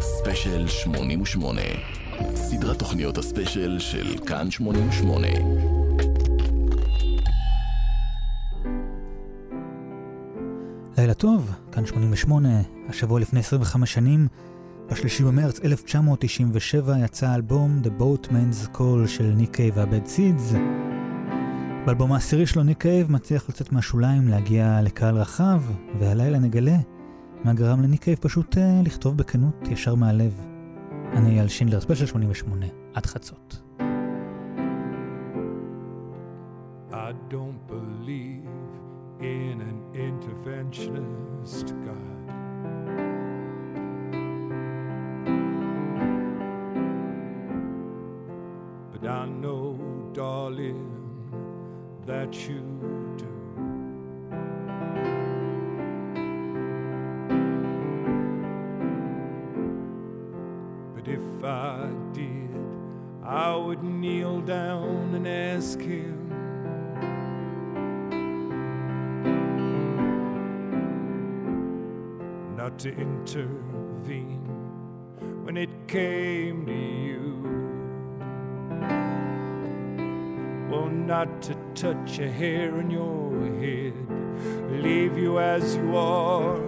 ספיישל 88 סדרת תוכניות הספיישל של כאן 88 לילה טוב, כאן 88, השבוע לפני 25 שנים, בשלישי במרץ 1997 יצא האלבום The Boatman's Call של ניק קייב והבד סידס. באלבום העשירי שלו ניק קייב מצליח לצאת מהשוליים, להגיע לקהל רחב, והלילה נגלה מה גרם לניק קייב פשוט uh, לכתוב בכנות ישר מהלב. אני אייל שינדלר, ספיישל 88, עד חצות. Touch a hair in your head, leave you as you are.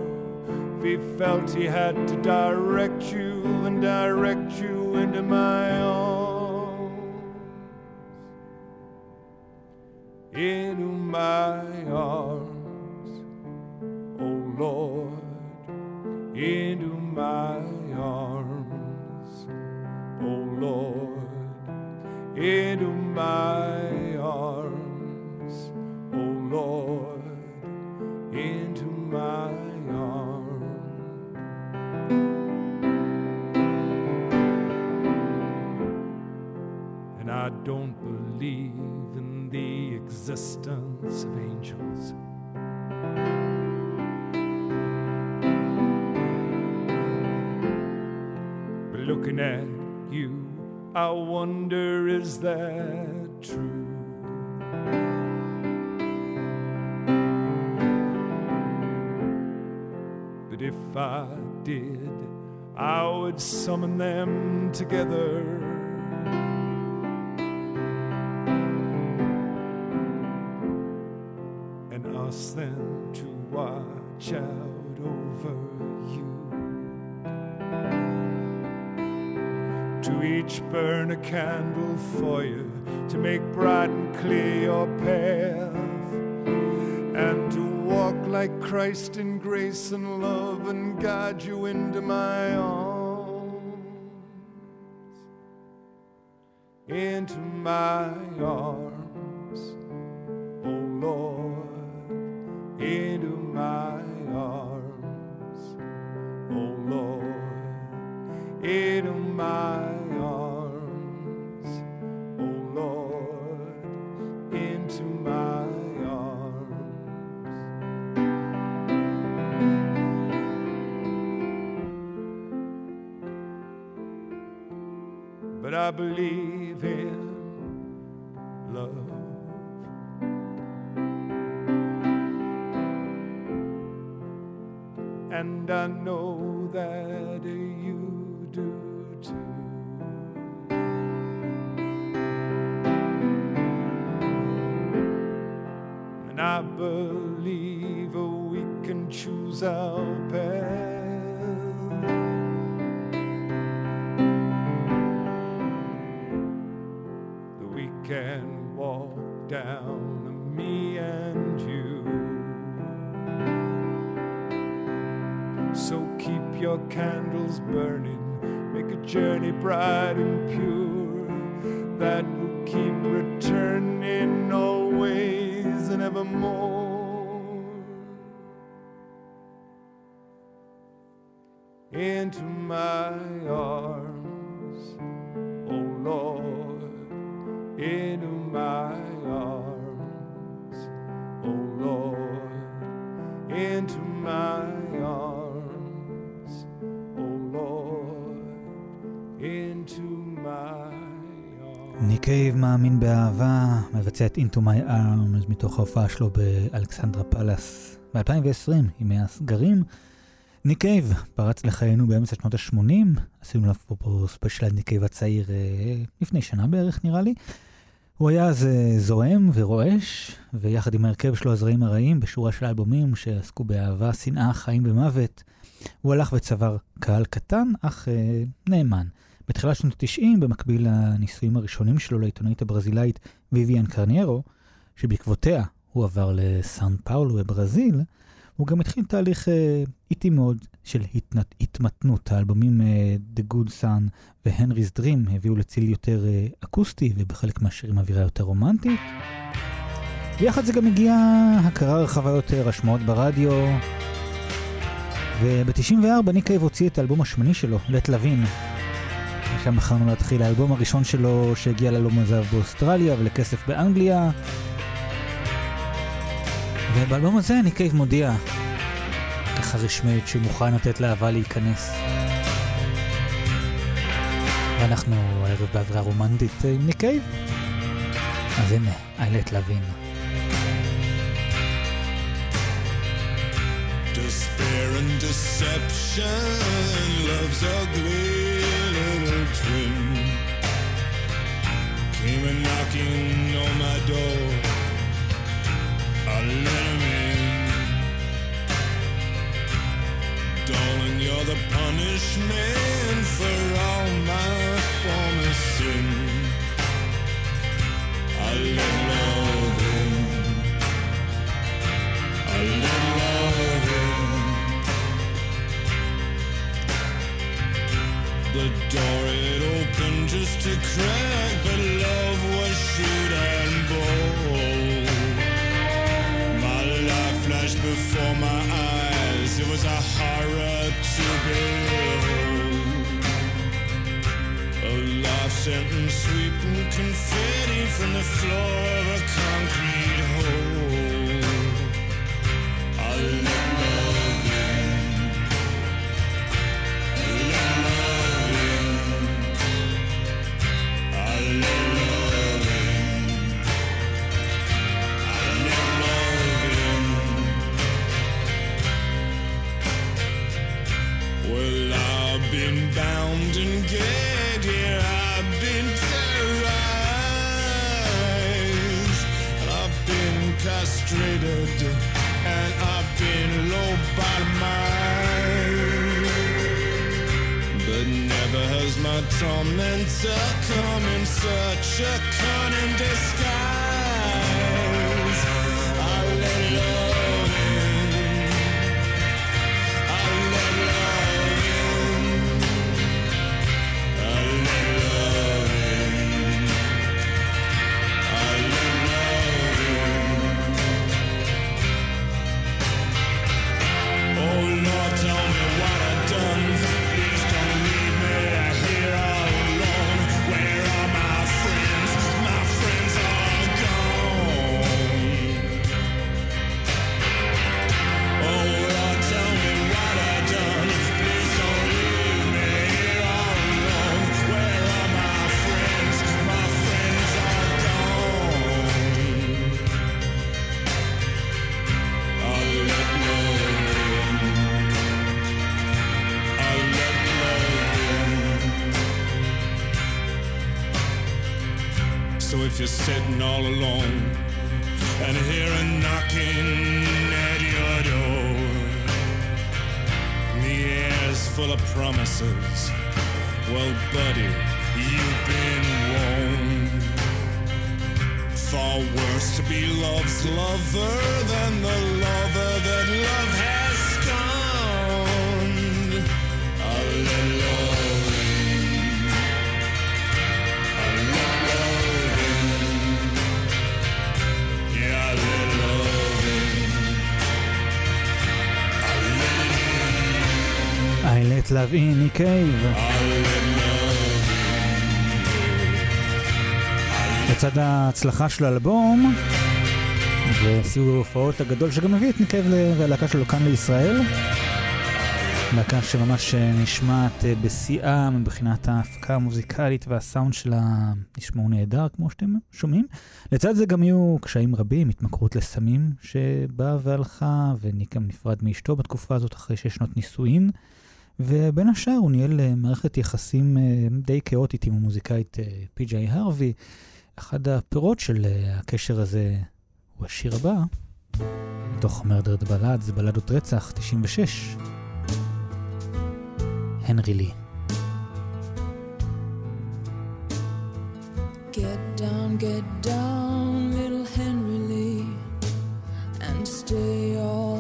If he felt he had to direct you summon them together. And ask them to watch out over you. To each burn a candle for you to make bright and clear your path, and to walk like Christ in grace and love and guide you into my arms, into my arms, oh Lord, into my arms, oh Lord, into my arms, oh Lord, into my arms. But I believe את Into My Arms מתוך ההופעה שלו באלכסנדרה פלאס ב-2020, ימי הסגרים. ניק קייב פרץ לחיינו באמצע שנות ה-80, עשינו לו פה ספיישל ניק קייב הצעיר אה, לפני שנה בערך נראה לי. הוא היה אז אה, זועם ורועש, ויחד עם ההרכב שלו הזרעים הרעים בשורה של אלבומים שעסקו באהבה, שנאה, חיים ומוות, הוא הלך וצבר קהל קטן אך אה, נאמן. בתחילת שנות ה-90, במקביל לניסויים הראשונים שלו לעיתונאית הברזילאית ויvian קרניירו, שבעקבותיה הוא עבר לסאן פאולו בברזיל, הוא גם התחיל תהליך אה, איטי מאוד של התנת, התמתנות. האלבומים אה, The Good Sun ו-Henry's Dream הביאו לציל יותר אה, אקוסטי ובחלק מהשירים אווירה יותר רומנטית. ויחד זה גם הגיע הכרה רחבה יותר, השמעות ברדיו. וב-94 ניק קייב הוציא את האלבום השמני שלו, לט לוין. ושם בחרנו להתחיל, האלבום הראשון שלו שהגיע לאלבום הזהב באוסטרליה ולכסף באנגליה. ובאלבום הזה ניק קייב מודיע, ככה רשמית, שהוא מוכן לתת לאהבה להיכנס. ואנחנו הערב באווירה רומנטית עם ניק קייב. אז הנה, איילת לוין. Despair and deception, love's ugly twin Came a knocking on my door I let 'em in, Darling, you're the punishment for all my former sin. I let love in. I let The door it opened just a crack, but love was shrewd and bold My life flashed before my eyes. It was a horror to behold. A life sentence sweeping confetti from the floor of a concrete hole. I bound and gagged, yeah, I've been terrorized. I've been castrated and I've been low bottomized. But never has my tormentor come in such a cunning disguise. לצד ההצלחה של האלבום, וסיור ההופעות הגדול שגם מביא את ניק קייב והלהקה שלו כאן לישראל. להקה שממש נשמעת אה, בשיאה מבחינת ההפקה המוזיקלית והסאונד שלה נשמעו נהדר, כמו שאתם שומעים. לצד זה גם יהיו קשיים רבים, התמכרות לסמים שבאה והלכה, וניק גם נפרד מאשתו בתקופה הזאת אחרי שש שנות נישואין. ובין השאר הוא ניהל אה, מערכת יחסים אה, די כאוטית עם המוזיקאית פי.ג'יי הרווי. אחד הפירות של הקשר הזה הוא השיר הבא, מתוך מרדרד בלאד, זה בלדות רצח, 96. הנרי לי. Get down, get down, little Henry Lee, and stay all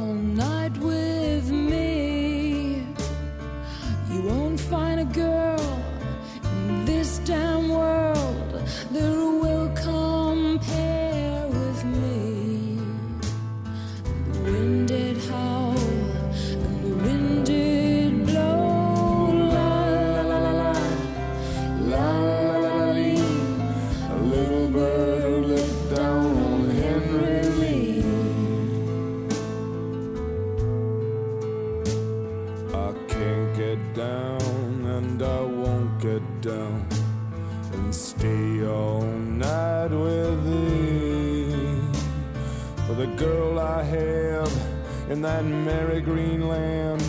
that merry green land,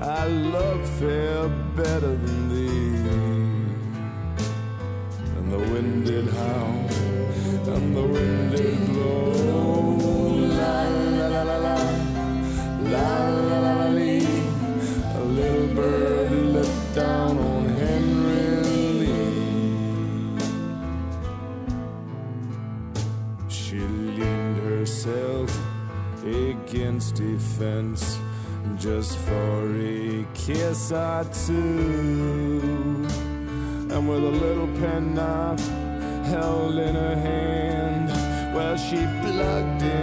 I love fair fence just for a kiss or two. And with a little penknife held in her hand, well, she plugged him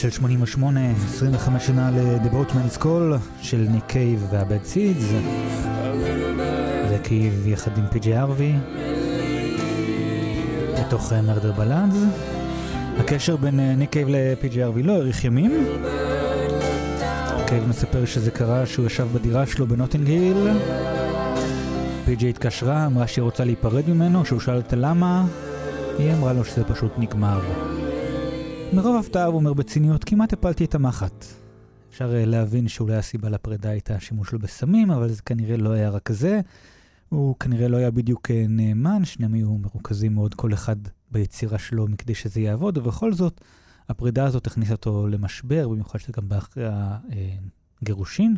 ספיישל 88, 25 שנה ל-The Boatman's Call של ניק קייב והבד סידס. זה קייב יחד עם פי.ג'י ארווי. בתוך מרדר בלאדס. הקשר בין ניק קייב לפי.ג'י ארווי לא האריך ימים. קייב מספר שזה קרה שהוא ישב בדירה שלו בנוטינג היל. פי.ג'י התקשרה, אמרה שהיא רוצה להיפרד ממנו, שהוא שאל אותה למה. היא אמרה לו שזה פשוט נגמר. מרוב הפתעה הוא אומר בציניות, כמעט הפלתי את המחט. אפשר אה, להבין שאולי הסיבה לפרידה הייתה השימוש שלו בסמים, אבל זה כנראה לא היה רק זה. הוא כנראה לא היה בדיוק אה, נאמן, שניהם היו מרוכזים מאוד כל אחד ביצירה שלו מכדי שזה יעבוד, ובכל זאת, הפרידה הזאת הכניסה אותו למשבר, במיוחד שזה גם באחרי הגירושין,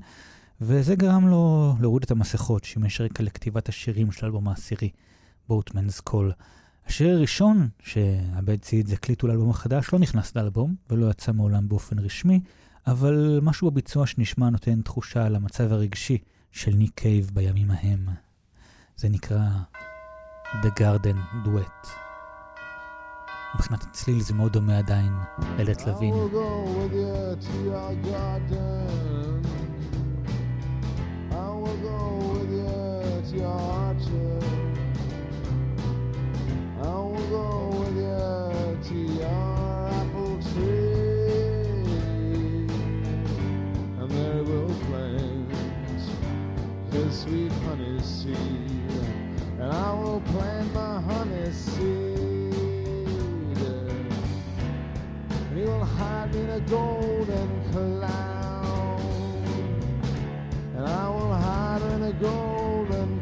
וזה גרם לו להוריד את המסכות, שימש רקע לכתיבת השירים של האלבום העשירי, בוטמנס קול. השיר הראשון שעבד ציד הקליטו לאלבום החדש לא נכנס לאלבום ולא יצא מעולם באופן רשמי, אבל משהו בביצוע שנשמע נותן תחושה על המצב הרגשי של ניק קייב בימים ההם. זה נקרא The Garden Duet. מבחינת הצליל זה מאוד דומה עדיין ללט לוין. I will go with you to your with to apple tree. And there will plant his sweet honey seed. And I will plant my honey seed. And he will hide in a golden cloud. And I will hide in a golden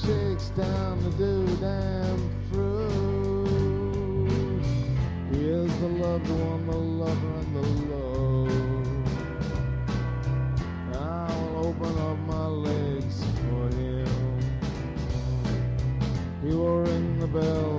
shakes down the goddamn fruit. He is the loved one, the lover, and the love. I will open up my legs for him. He will ring the bell.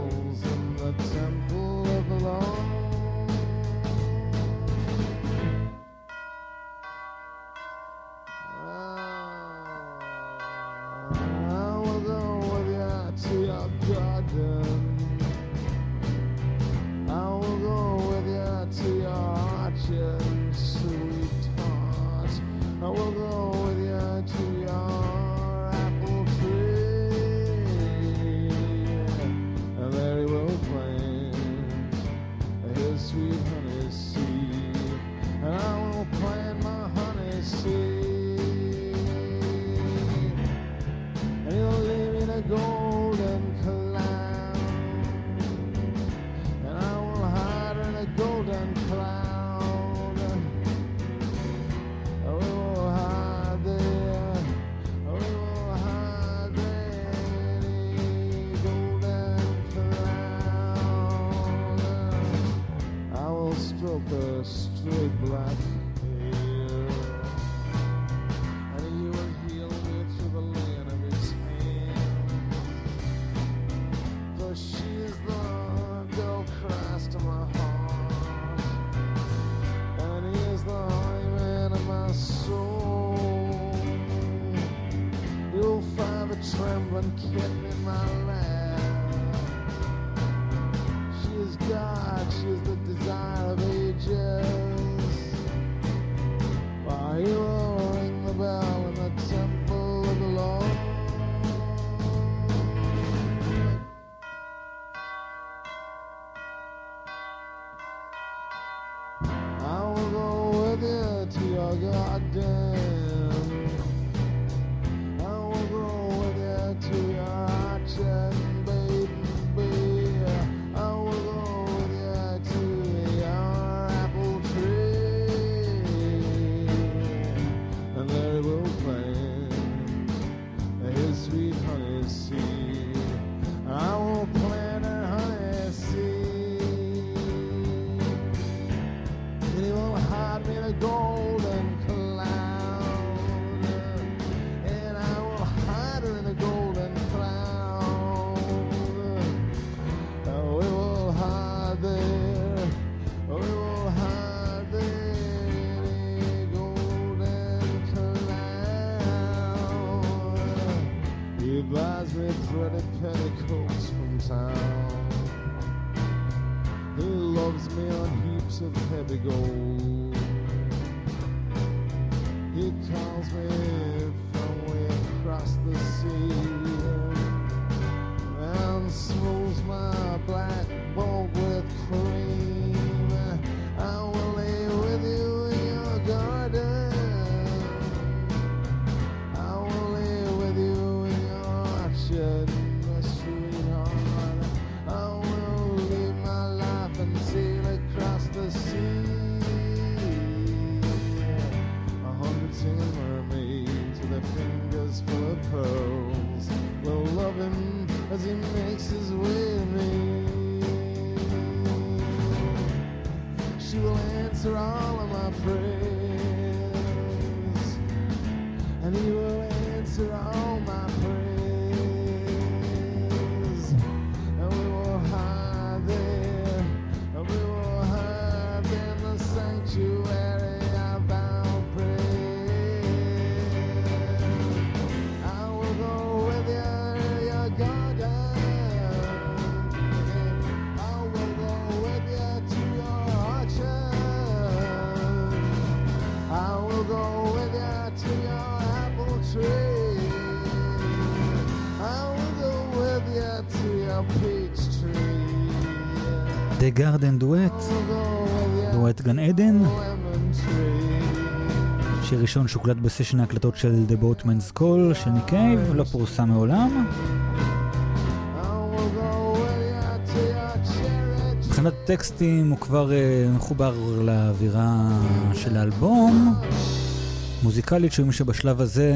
גרדן דואט, דואט גן עדן. שיר ראשון שוקלט בסשן ההקלטות של The Boatman's Call של קייב, לא פורסם מעולם. מבחינת טקסטים הוא כבר אה, מחובר לאווירה של האלבום. מוזיקלית, שאומרים שבשלב הזה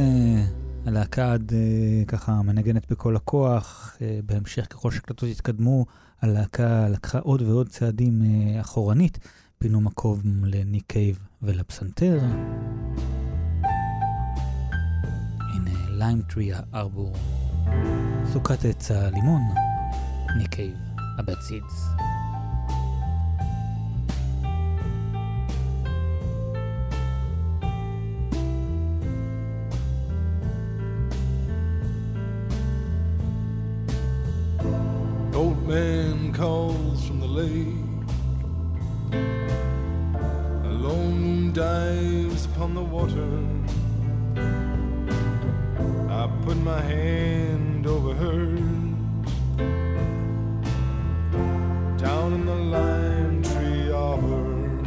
הלהקה עד אה, ככה מנגנת בכל הכוח. אה, בהמשך ככל שהקלטות התקדמו, הלהקה לקחה עוד ועוד צעדים אה, אחורנית. פינו מקום לניק קייב ולפסנתר. הנה ליים טרי הארבור, סוכת עץ הלימון, ניק קייב, הבד סידס. Man calls from the lake. A lone moon dives upon the water. I put my hand over hers. Down in the lime tree arbor.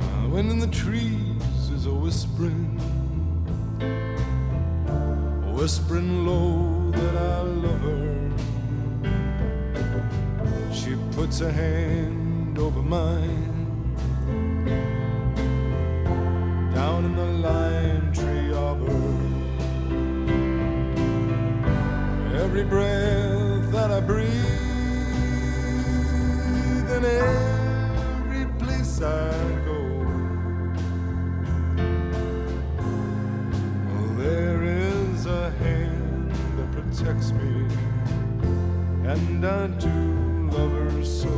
Uh, When in the trees is a whispering whispering low that I love her. She puts her hand over mine. Down in the lime tree arbor. Every breath that I breathe, and every place I go. Me, and I do love her so.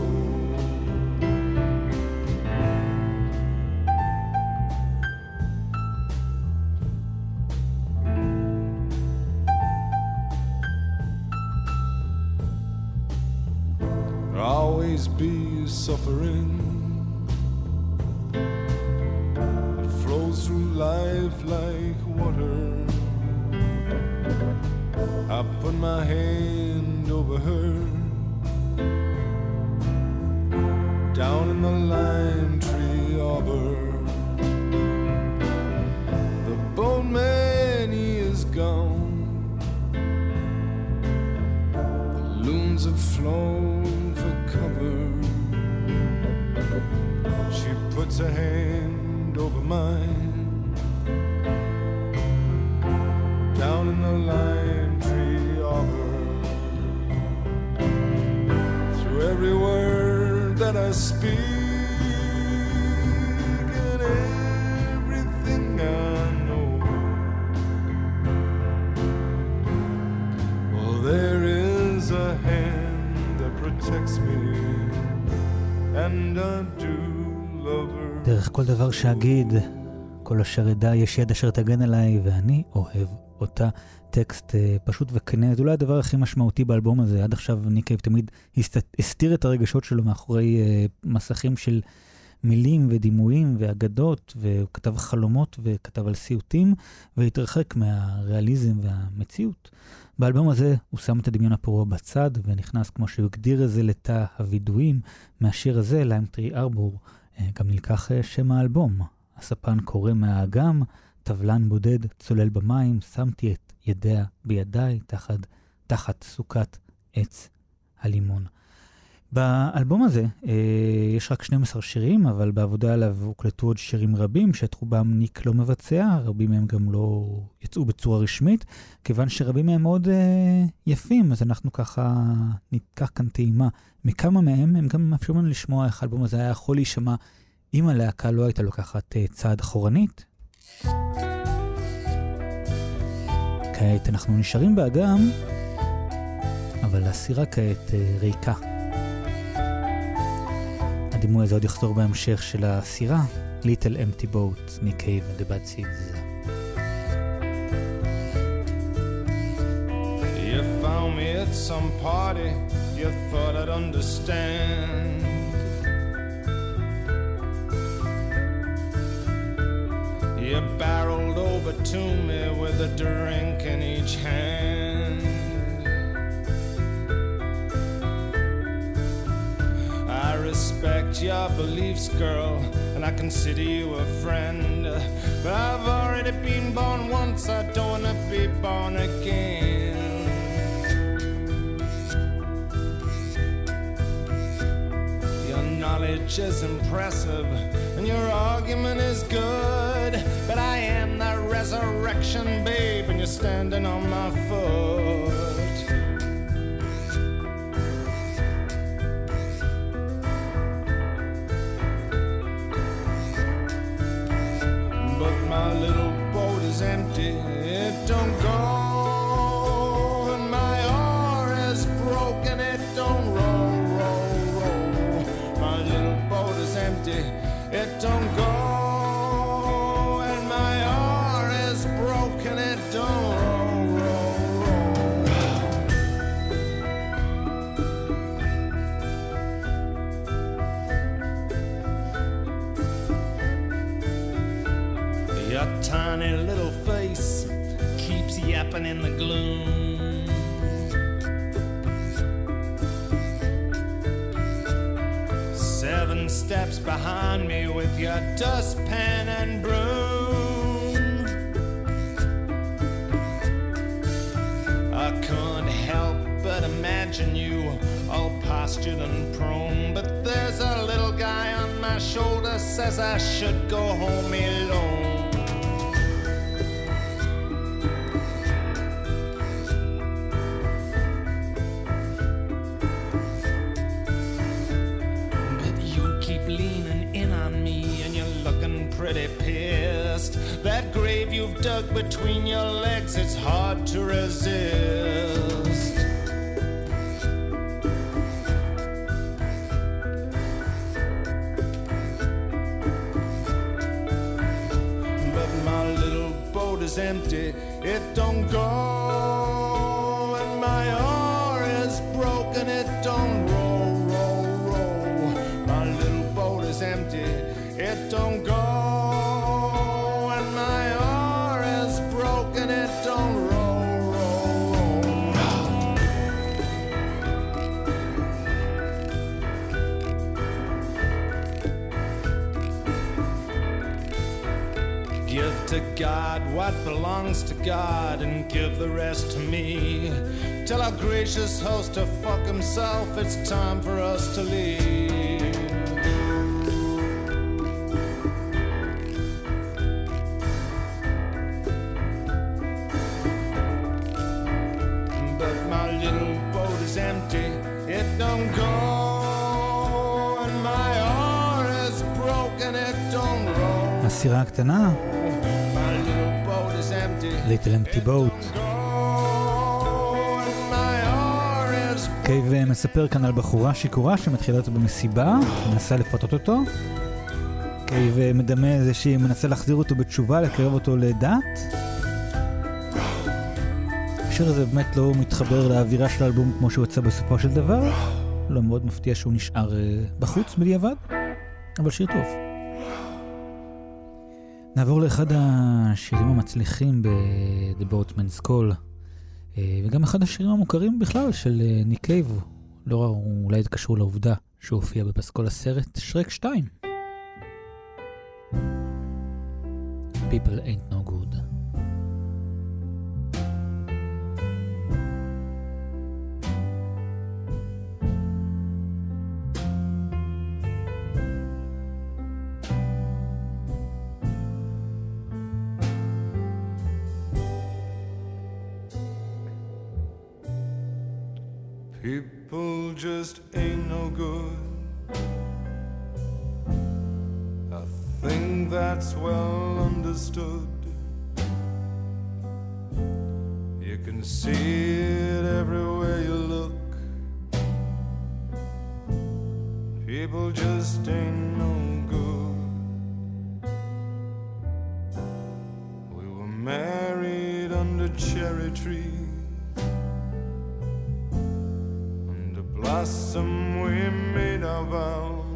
Always be suffering. My hand over her. שאגיד, כל אשר אדע, יש יד אשר תגן עליי, ואני אוהב אותה. טקסט אה, פשוט וכנה, זה אולי הדבר הכי משמעותי באלבום הזה. עד עכשיו ניק קייב תמיד הסת... הסתיר את הרגשות שלו מאחורי אה, מסכים של מילים ודימויים ואגדות, והוא כתב חלומות וכתב על סיוטים, והתרחק מהריאליזם והמציאות. באלבום הזה הוא שם את הדמיון הפרוע בצד, ונכנס, כמו שהוא הגדיר את זה, לתא הווידויים. מהשיר הזה, ליים טרי ארבור, גם נלקח אה, שם האלבום. הספן קורא מהאגם, טבלן בודד צולל במים, שמתי את ידיה בידיי תחת, תחת סוכת עץ הלימון. באלבום הזה אה, יש רק 12 שירים, אבל בעבודה עליו הוקלטו עוד שירים רבים, שאת רובם ניק לא מבצע, רבים מהם גם לא יצאו בצורה רשמית, כיוון שרבים מהם מאוד אה, יפים, אז אנחנו ככה ניקח כאן טעימה מכמה מהם, הם גם מאפשרים לנו לשמוע איך האלבום הזה היה יכול להישמע אם הלהקה לא הייתה לוקחת אה, צעד אחורנית. כעת אנחנו נשארים באגם, אבל הסירה כעת אה, ריקה. הדימוי הזה עוד יחזור בהמשך של הסירה, Little Empty Boat מקייב the Bad Seeds. You found me at some party, you thought I'd understand. You barreled over to me with a drink in each hand. I respect your beliefs, girl, and I consider you a friend. But I've already been born once, I don't wanna be born again. Your knowledge is impressive, and your argument is good. But I am the resurrection babe, and you're standing on my foot. My little steps behind me with your dustpan and broom. I couldn't help but imagine you all postured and prone. But there's a little guy on my shoulder says I should go home alone. Pissed. That grave you've dug between your legs, it's hard to resist. But my little boat is empty, it don't go. God what belongs to God and give the rest to me. Tell our gracious host to fuck himself, it's time for us to leave. But my little boat is empty, it don't go. And my oar is broken, it don't roll. הסירה הקטנה, My little boat Little Empty Boat. קייב אה, מספר כאן על בחורה שיכורה שמתחילה אותו במסיבה, מנסה לפתות אותו. קייב אה, מדמה איזה שהיא מנסה להחזיר אותו בתשובה, לקרב אותו לדת. השיר הזה באמת לא מתחבר לאווירה של האלבום כמו שהוא יצא בסופו של דבר. לא מאוד מפתיע שהוא נשאר אה, בחוץ בדיעבד, אבל שיר טוב. נעבור לאחד השירים המצליחים ב-The Boatman's Call, אה, וגם אחד השירים המוכרים בכלל של אה, ניק קייב, לא אולי קשור לעובדה שהוא הופיע בפסקול הסרט שרק 2. People ain't no good. People just ain't no good. I think that's well understood. You can see it everywhere you look. People just ain't no good. We were married under cherry trees. Blossom we made our vows.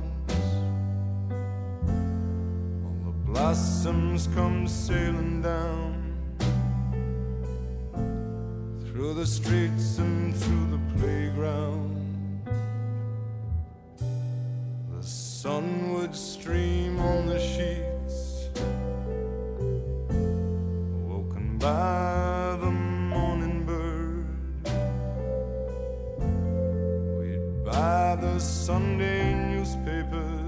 All the blossoms come sailing down through the streets and through the playground. The sun would stream on the sheets, woken by newspapers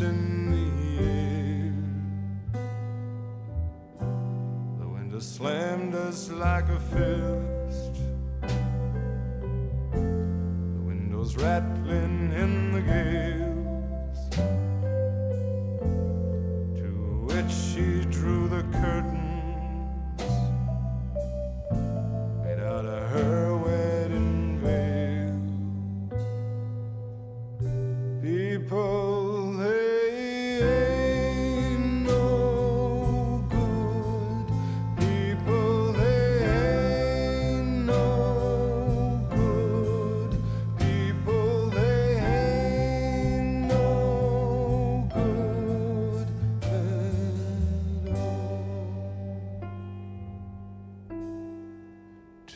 in the air. The winter slammed us like a fist.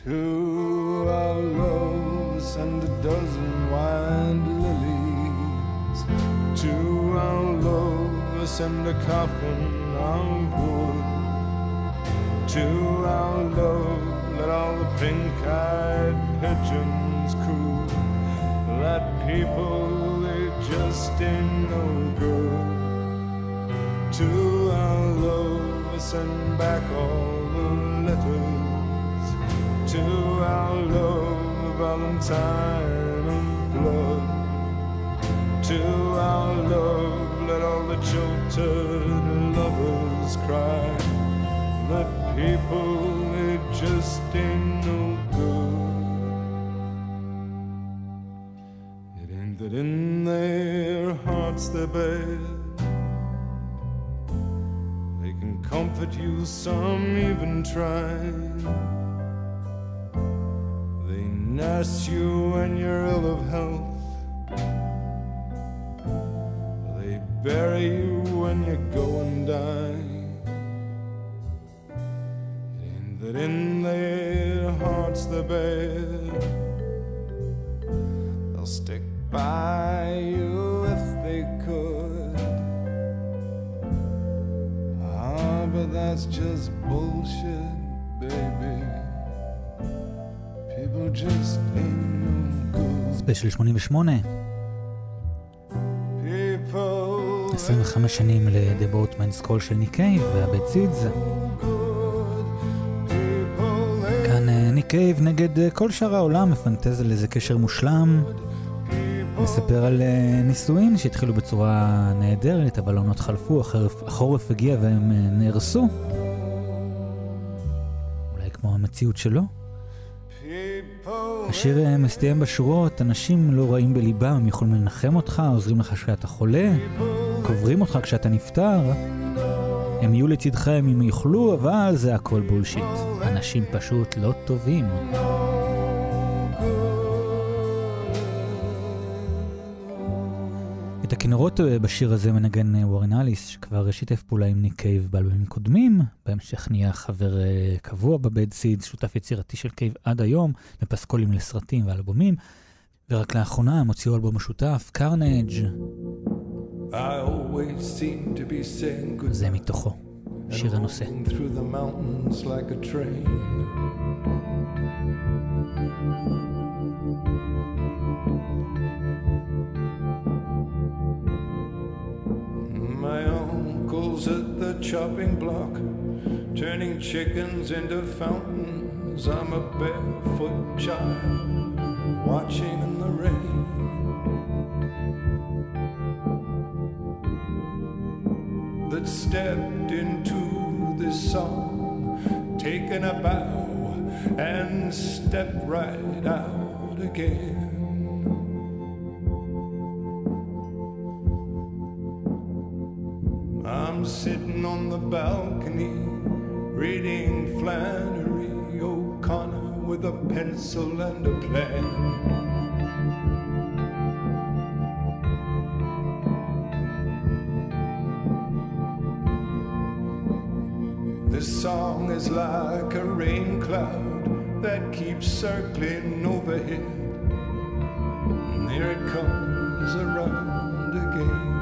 To our loves and a dozen wild lilies. To our loves and a coffin of wood. To our love, let all the pink-eyed pigeons coo. That people, they just ain't no good. To our love, send back all the letters. To our love, Valentine of blood. To our love, let all the jilted lovers cry. That people, they just ain't no good. It ain't that in their hearts they're bad. They can comfort you, some even try. Good. ספיישל 88, People 25 שנים ל-The Boatman's Call של ניק קייב והבית סידס. כאן אה, ניק קייב נגד אה, כל שאר העולם מפנטז על איזה קשר מושלם. מספר על אה, נישואין שהתחילו בצורה נהדרת, אבל העונות חלפו, החורף, החורף הגיע והם נהרסו. אולי כמו המציאות שלו. השיר אה, מסתיים בשורות, אנשים לא רעים בליבם, הם יכולים לנחם אותך, עוזרים לך כשאתה חולה, קוברים אותך כשאתה נפטר. הם יהיו לצדכם אם יוכלו, אבל זה הכל בולשיט. אנשים פשוט לא טובים. את הכינורות אה, בשיר הזה מנגן אה, וורן אליס, שכבר שיתף פעולה עם ניק קייב באלבומים קודמים, בהמשך נהיה חבר אה, קבוע בבד סידס, שותף יצירתי של קייב עד היום, בפסקולים לסרטים ואלבומים, ורק לאחרונה הם הוציאו אלבום משותף, קרנג'. זה מתוכו, שיר הנושא. At the chopping block, turning chickens into fountains. I'm a barefoot child, watching in the rain. That stepped into this song, taken a bow, and stepped right out again. I'm sitting on the balcony reading Flannery O'Connor with a pencil and a plan. This song is like a rain cloud that keeps circling overhead. And here it comes around again.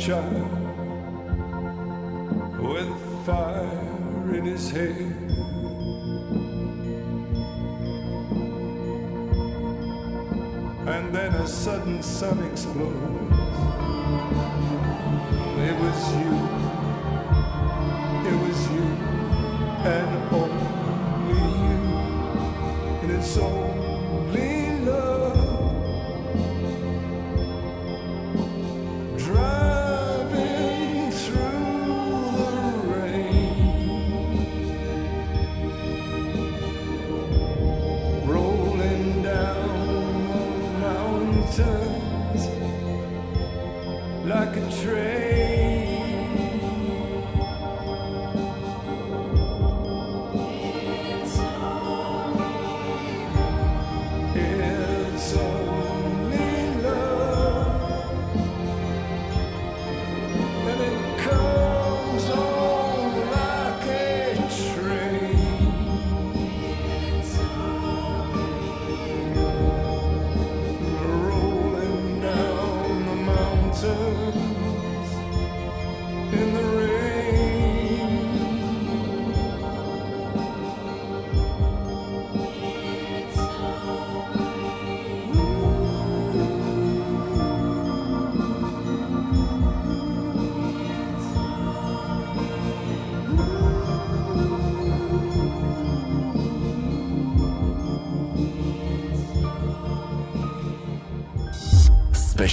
Child, with fire in his hair. And then a sudden sun explodes. It was you.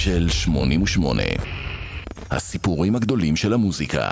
ספיישל 88 הסיפורים הגדולים של המוזיקה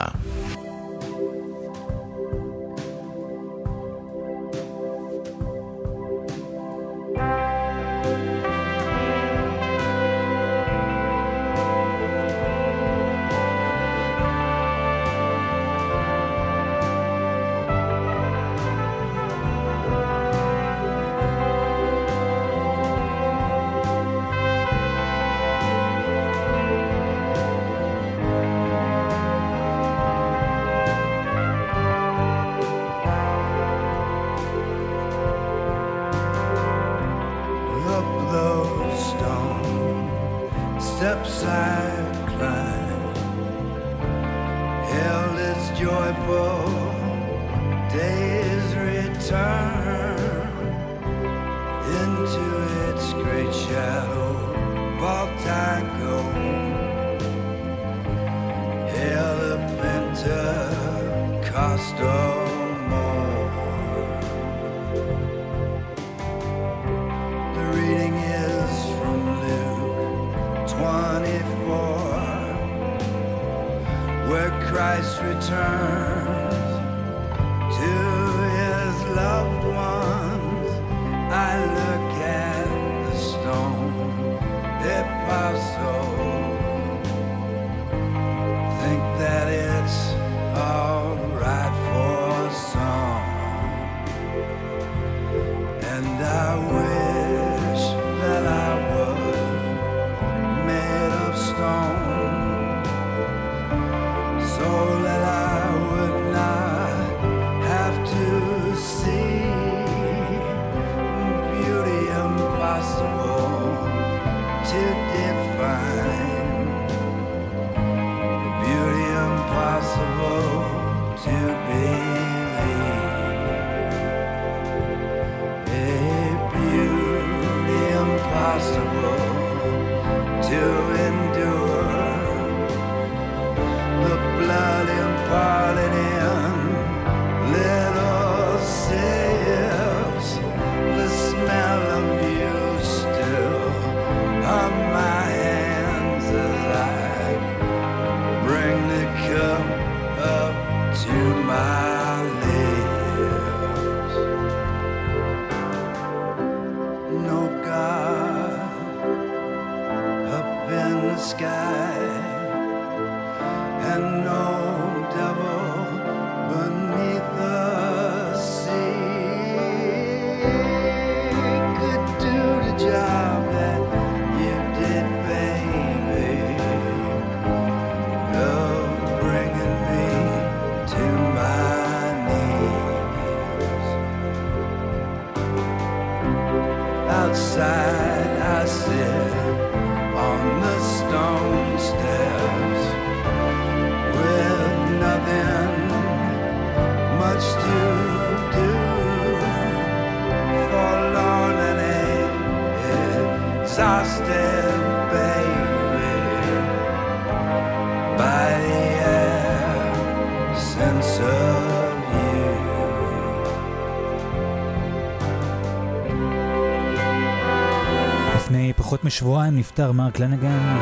משבועיים נפטר מרק לנגן.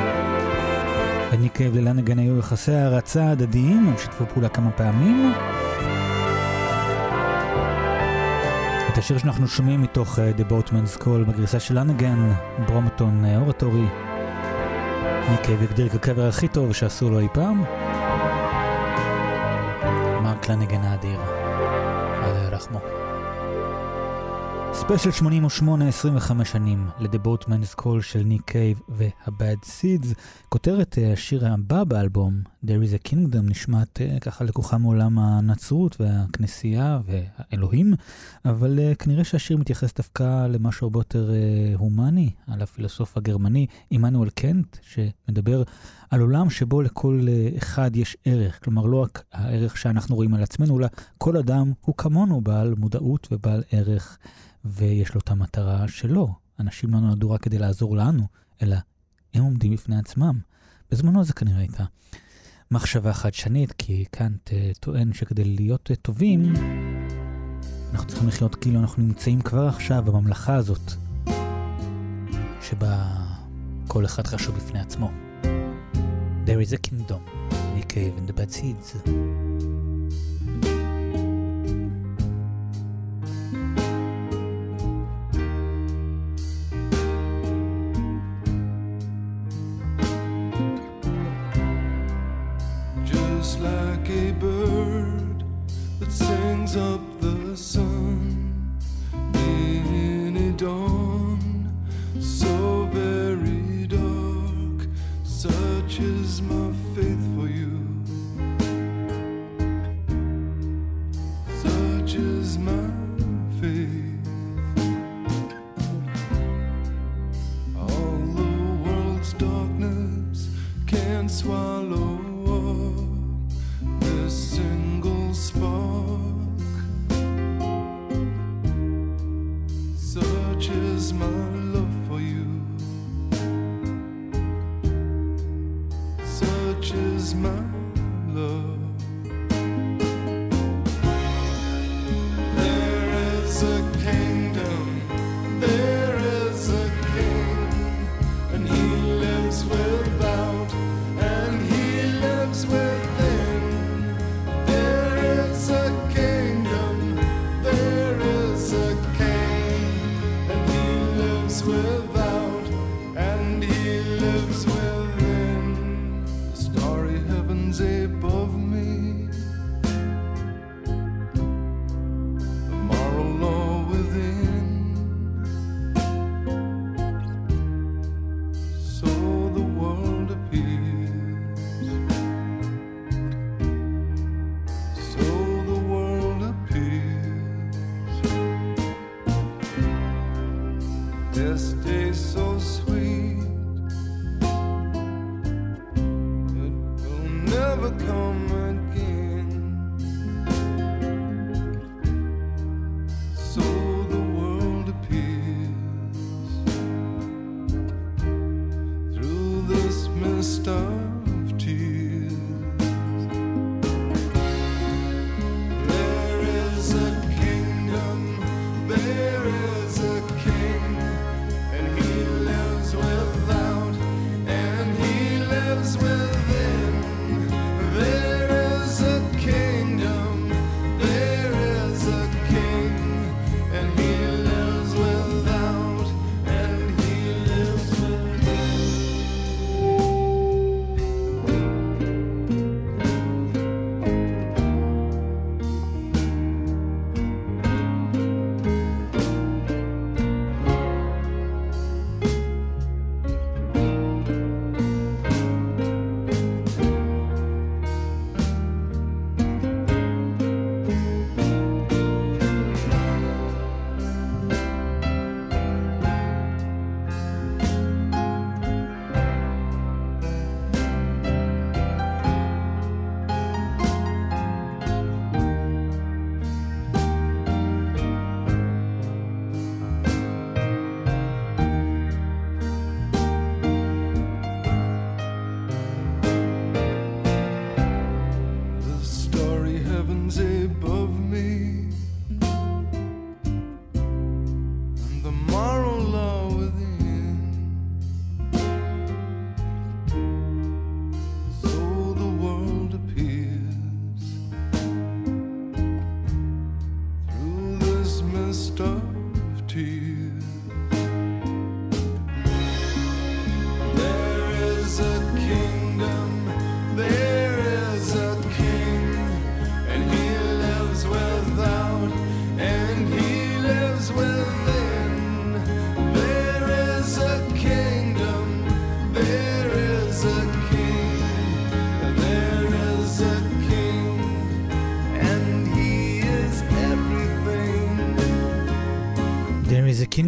לניק קייב ללנגן היו יחסי הערצה הדדיים, הם שיתפו פעולה כמה פעמים. את השיר שאנחנו שומעים מתוך uh, The Boatman's Call בגרסה של לנגן, ברומטון uh, אורטורי. ניק קייב הגדיר כקבר הכי טוב שעשו לו אי פעם. מרק לנגן האדיר. אללה ירחמו. ספיישל 88, 25 שנים ל-The Boatman's Call של ניק קייב וה-Bad Seeds. כותרת אה, השיר הבא באלבום, There is a Kingdom, נשמעת אה, ככה לקוחה מעולם הנצרות והכנסייה והאלוהים, אבל uh, כנראה שהשיר מתייחס דווקא למשהו הרבה יותר הומני, על הפילוסוף הגרמני עמנואל קנט, שמדבר על עולם שבו לכל אחד יש ערך, כלומר לא רק הערך שאנחנו רואים על עצמנו, אלא כל אדם הוא כמונו בעל מודעות ובעל ערך. ויש לו את המטרה שלו. אנשים לא נולדו רק כדי לעזור לנו, אלא הם עומדים בפני עצמם. בזמנו זה כנראה הייתה מחשבה חדשנית, כי קאנט uh, טוען שכדי להיות uh, טובים, אנחנו צריכים לחיות כאילו אנחנו נמצאים כבר עכשיו בממלכה הזאת, שבה כל אחד חשוב בפני עצמו. There is a kingdom, Nick Cave and the Bad Seeds.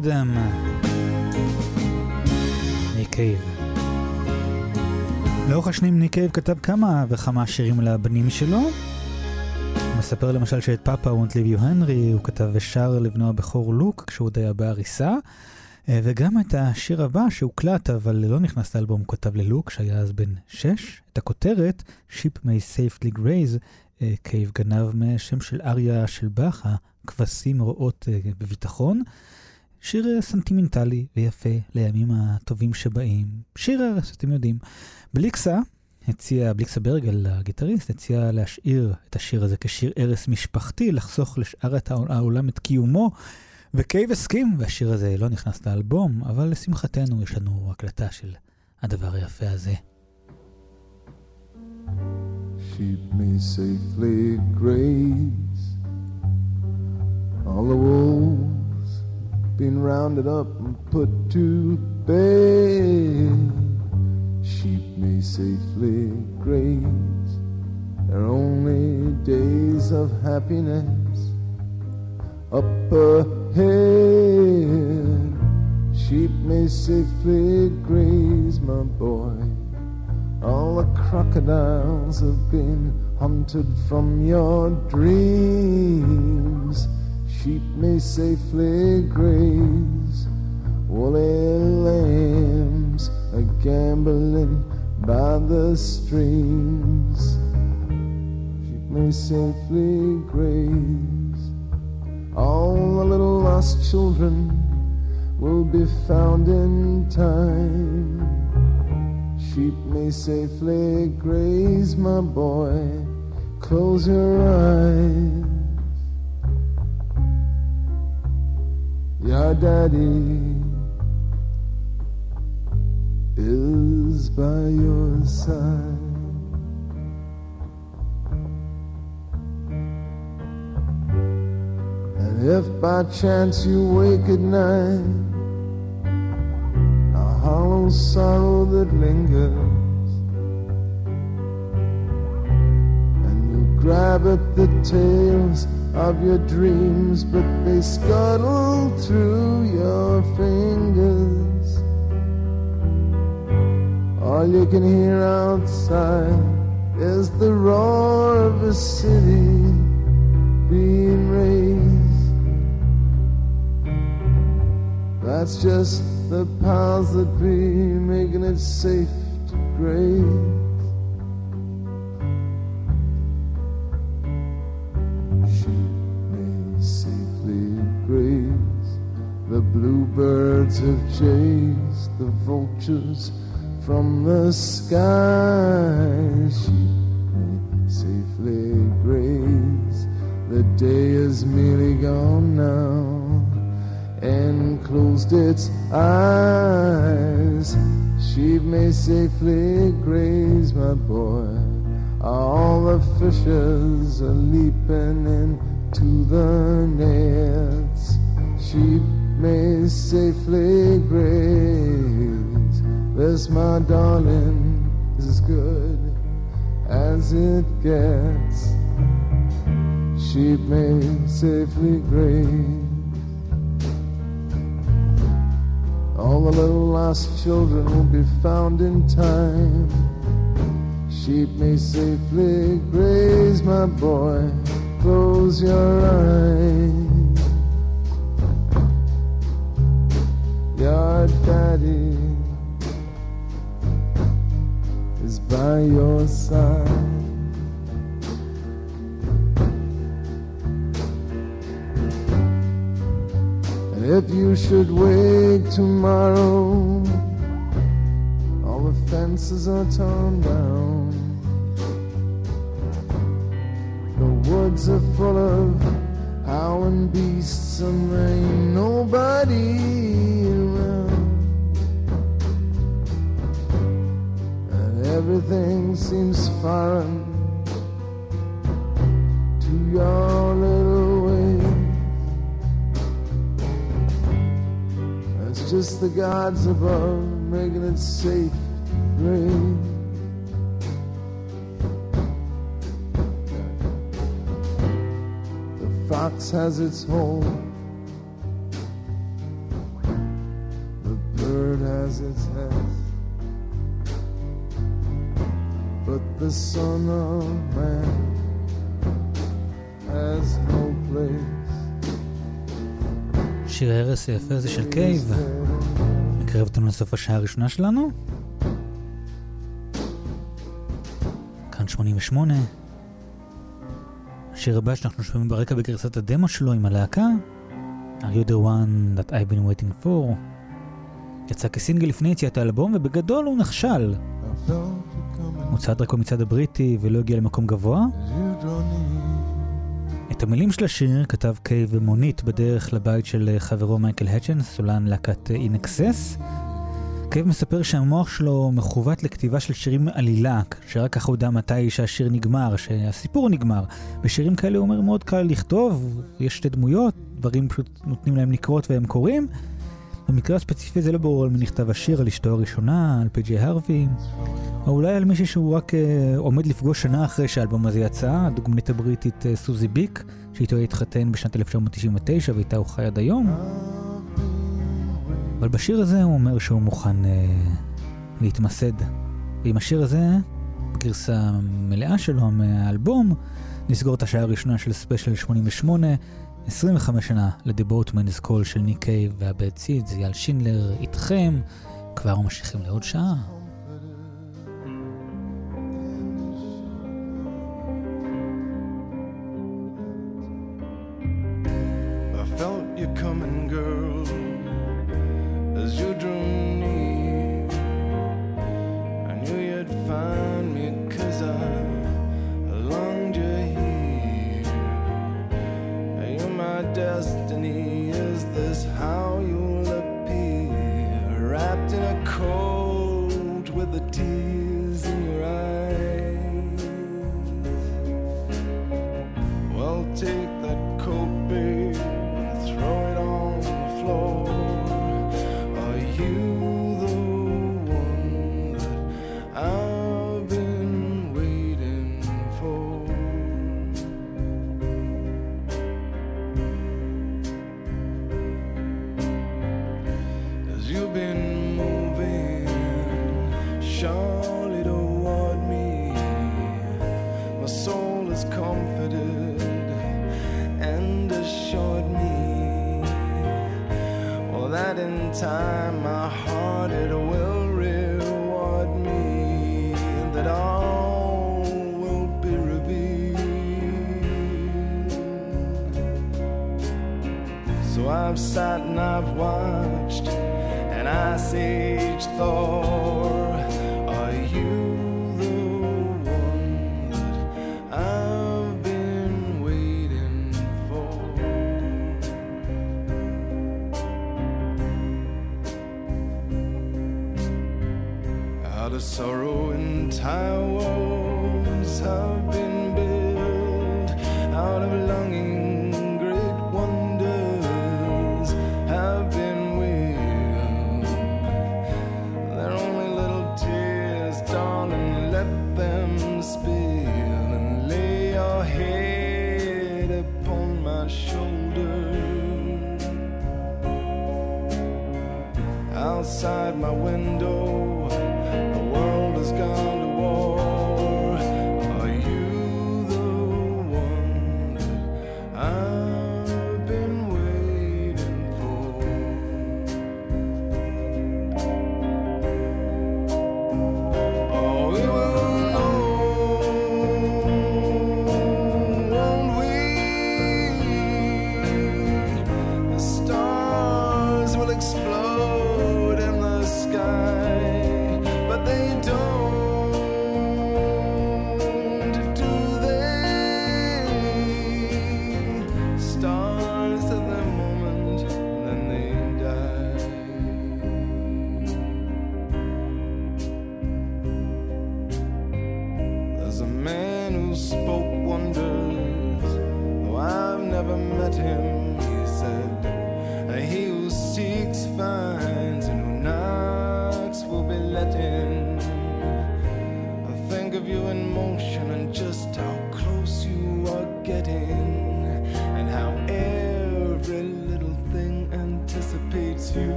Kingdom. ניק קייב. לאורך השנים ניק קייב כתב כמה וכמה שירים לבנים שלו. הוא מספר למשל שאת פאפה וונט ליב יו הנרי הוא כתב ושר לבנו הבכור לוק כשהוא עוד היה בעריסה. אה, וגם את השיר הבא שהוקלט אבל לא נכנס לאלבום הוא כתב ללוק שהיה אז בן שש. את הכותרת Ship may safely graze אה, קייב גנב מהשם של אריה של באך, הכבשים רואות אה, בביטחון. שיר אה, סנטימנטלי ויפה לימים הטובים שבאים. שיר ארס, אתם יודעים. בליקסה הציע, בליקסה ברגל, הגיטריסט, הציע להשאיר את השיר הזה כשיר ארס משפחתי, לחסוך לשאר את העול- העולם את קיומו, וקייב הסכים, והשיר הזה לא נכנס לאלבום, אבל לשמחתנו יש לנו הקלטה של הדבר היפה הזה. Sheep may safely graze. All the wolves been rounded up and put to bed. Sheep may safely graze. Their only days of happiness up ahead. Sheep may safely graze, my boy. All the crocodiles have been hunted from your dreams. Sheep may safely graze. Woolly lambs are gambling by the streams. Sheep may safely graze. All the little lost children will be found in time. Sheep may safely graze, my boy. Close your eyes. Your daddy is by your side. And if by chance you wake at night, a hollow sorrow that lingers, grab at the tails of your dreams, but they scuttle through your fingers. All you can hear outside is the roar of a city being raised. That's just the powers that be making it safe to graze. Bluebirds have chased the vultures from the sky. Sheep may safely graze. The day is merely gone now and closed its eyes. Sheep may safely graze, my boy. All the fishes are leaping into the nets. Sheep may safely graze. This, my darling, is as good as it gets. Sheep may safely graze. All the little lost children will be found in time. Sheep may safely graze, my boy. Close your eyes. Your daddy is by your side. And if you should wake tomorrow, all the fences are torn down. The woods are full of howling beasts and there ain't nobody around. And everything seems foreign to your little ways. It's just the gods above making it safe to breathe. Fox has its hole. The bird has its nest. But the son of man has no place. שיר ההרס היפה הזה של קייב מקרב אותנו לסוף השעה הראשונה שלנו. כאן 88. השיר הבא שאנחנו שומעים ברקע בגרסת הדמו שלו עם הלהקה, are you the one that I've been waiting for, יצא כסינגל לפני יציאת האלבום ובגדול הוא נכשל. הוצאת רק במצעד הבריטי ולא הגיע למקום גבוה. את המילים של השיר כתב קייב במונית בדרך לבית של חברו מייקל הצ'נס, סולן להקת אינקסס. קייב מספר שהמוח שלו מכוות לכתיבה של שירים עלילה, שרק ככה הוא יודע מתי שהשיר נגמר, שהסיפור נגמר. בשירים כאלה הוא אומר מאוד קל לכתוב, יש שתי דמויות, דברים פשוט נותנים להם לקרות והם קורים. במקרה הספציפי זה לא ברור על מי נכתב השיר, על אשתו הראשונה, על פי.ג'י הרווי, או אולי על מישהו שהוא רק אה, עומד לפגוש שנה אחרי שהאלבום הזה יצא, הדוגמנית הבריטית אה, סוזי ביק, שאיתו התחתן בשנת 1999 ואיתה הוא חי עד היום. אבל בשיר הזה הוא אומר שהוא מוכן אה, להתמסד. ועם השיר הזה, בגרסה המלאה שלו מהאלבום, נסגור את השעה הראשונה של ספיישל 88, 25 שנה ל-The Boatman's Call של ניק קייב והבד סידס, אייל שינדלר איתכם, כבר ממשיכים לעוד שעה.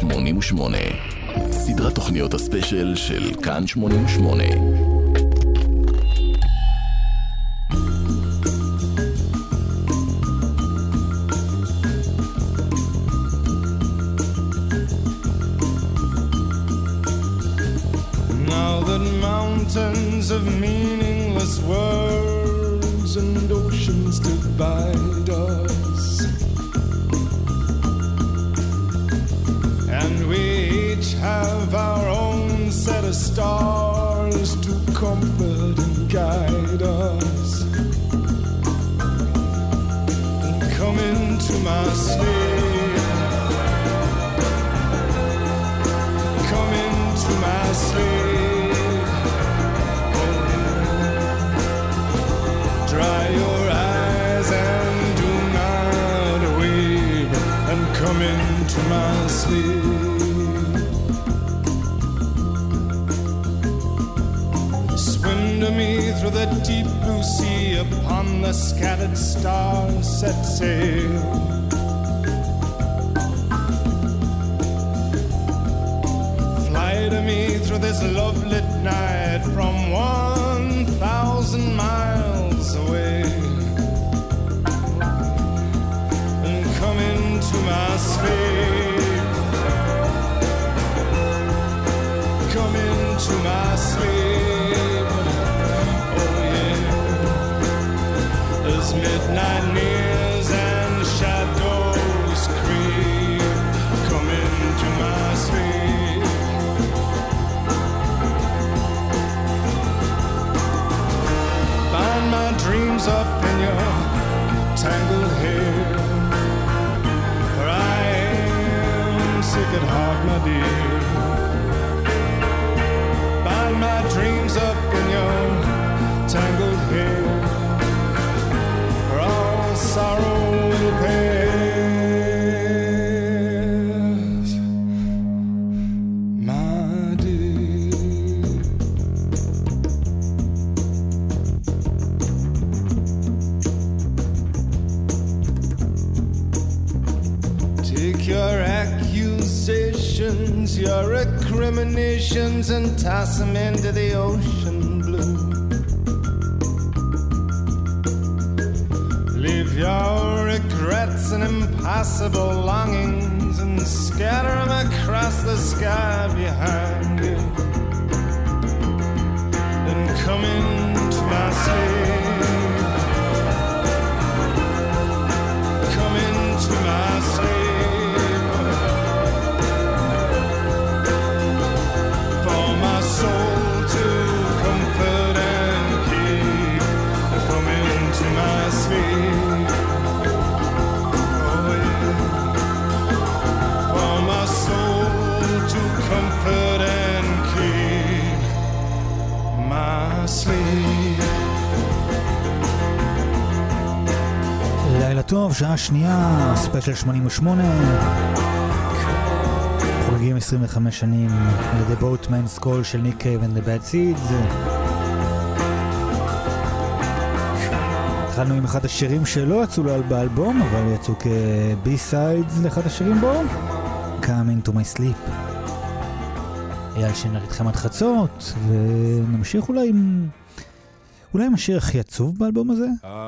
88. סדרת תוכניות הספיישל של כאן 88. and toss them into the ocean blue. Leave your regrets and impossible longings and scatter them across the sky behind. טוב, שעה שנייה, ספיישל 88. חוגגים 25 שנים ל-The Boatman's Call של ניק קייב and the Bad Seeds. התחלנו עם אחד השירים שלא יצאו לו באלבום, אבל יצאו כ-B-Sides לאחד השירים בו. Come into my sleep. אייל שינר איתכם עד חצות, ונמשיך אולי עם... אולי עם השיר הכי עצוב באלבום הזה? אה,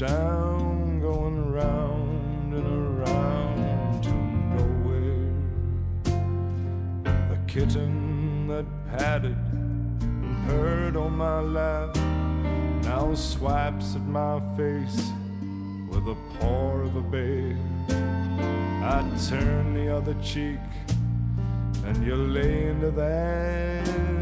down, going round and around to nowhere. The kitten that padded and purred on my lap now swipes at my face with the paw of a bear. I turn the other cheek, and you lay into that.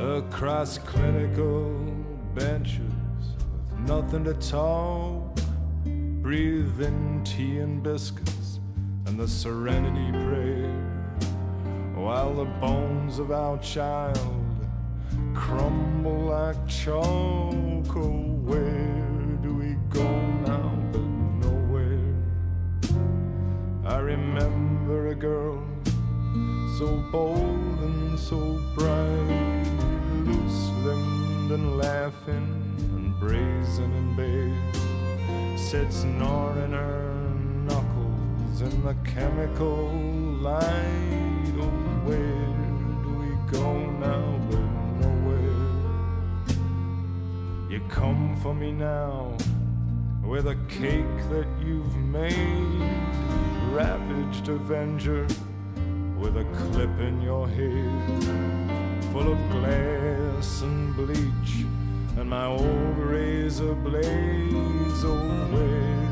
Across clinical benches with nothing to talk, breathing tea and biscuits and the serenity prayer, while the bones of our child crumble like chalk. Oh, where do we go now but nowhere? I remember a girl so bold and so bright, and laughing and brazen and bare, sits gnawing her knuckles in the chemical light. Oh, where do we go now? But nowhere? You come for me now with a cake that you've made, ravaged avenger with a clip in your head, full of glass and bleach, and my old razor blades. Oh,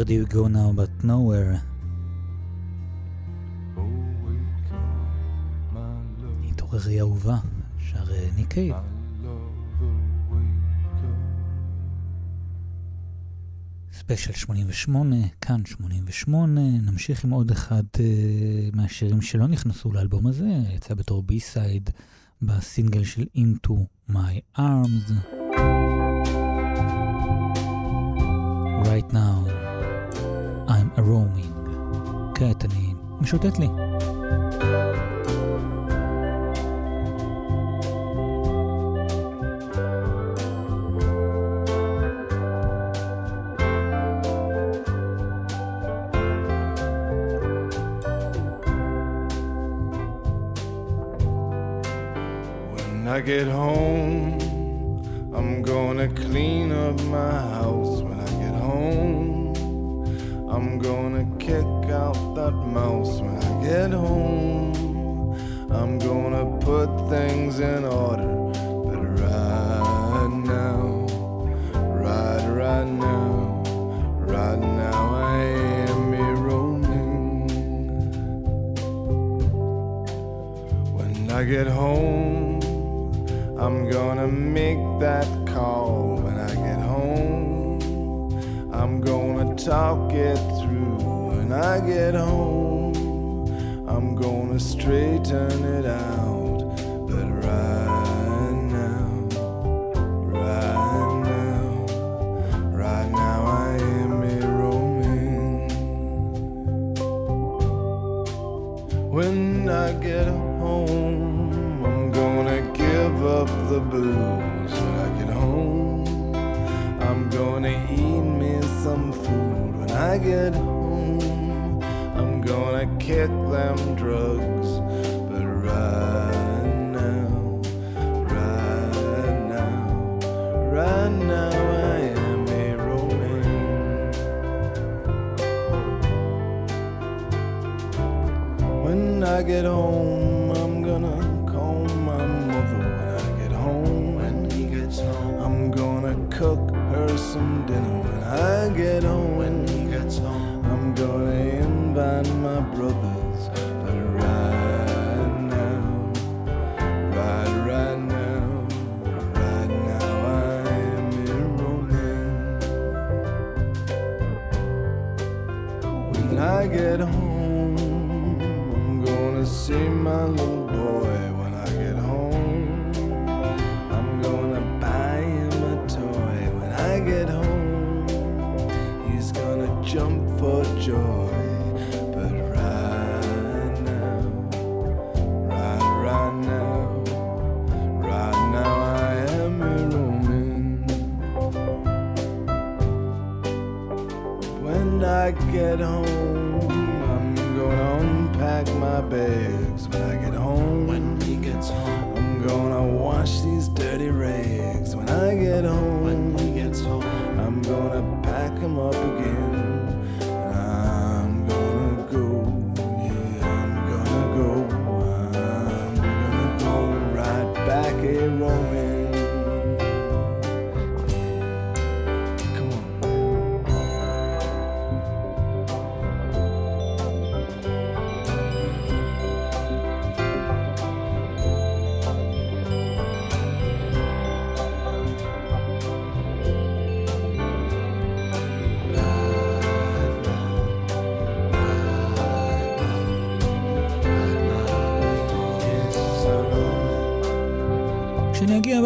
Where do you go now but nowhere? התעוררי אהובה, שר אה, ניקי. ספיישל 88, כאן 88, נמשיך עם עוד אחד uh, מהשירים שלא נכנסו לאלבום הזה, יצא בתור בי-סייד בסינגל של Into My Arms. Right now. Roaming. كاتنين مشوتت لي I get home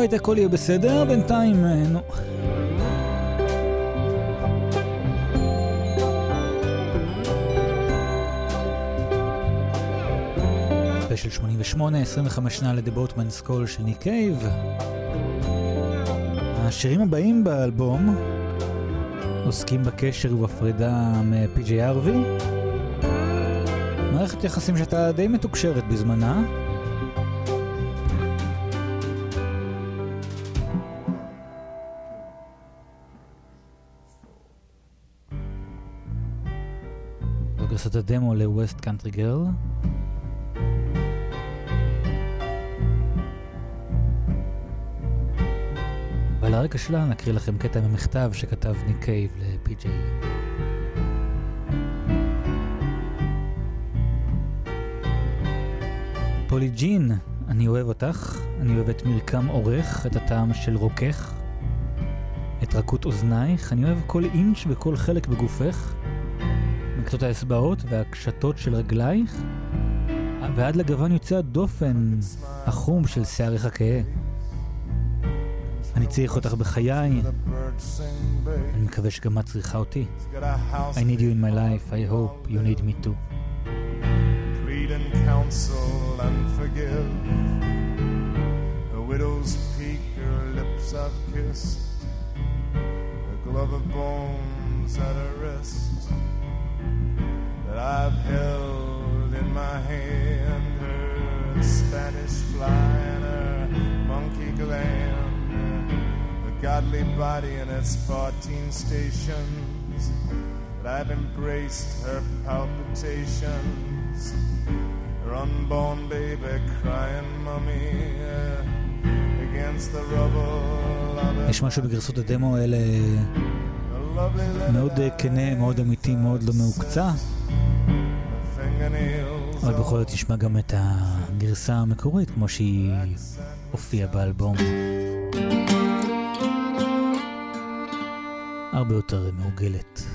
הביתה, הכל יהיה בסדר, בינתיים, אה, נו. של 88, 25 שנה לדה בוטמן סקול של ניק קייב. השירים הבאים באלבום עוסקים בקשר ובפרידה מפי.ג'יי.ארווי. מערכת יחסים שהייתה די מתוקשרת בזמנה. הדמו ל-West Country Girl. ועל הרקע שלה נקריא לכם קטע ממכתב שכתב ניק קייב ל-PJ. פולי ג'ין, אני אוהב אותך, אני אוהב את מרקם עורך, את הטעם של רוקך, את רכות אוזנייך, אני אוהב כל אינץ' וכל חלק בגופך, מקצות האצבעות והקשתות של רגלייך, ועד לגוון יוצא הדופן החום של שערך הכהה. אני צריך אותך בחיי, אני מקווה שגם את צריכה אותי. I need you in my life, I hope you need me too. A widow's peak, her lips I've kissed. A glove of bones at her wrist that I've held in my hand. Her Spanish fly and her monkey gland. A godly body and its 14 stations. But I've embraced her palpitations. Her unborn baby crying mummy uh, against the rubble of her יש משהו בגרסות הדמו האלה a lovely little מאוד אה, כנה, מאוד אמיתי, מאוד לא מהוקצע, fingernails. אבל בכל זאת נשמע גם את הגרסה המקורית כמו שהיא הופיעה באלבום. הרבה יותר מעוגלת.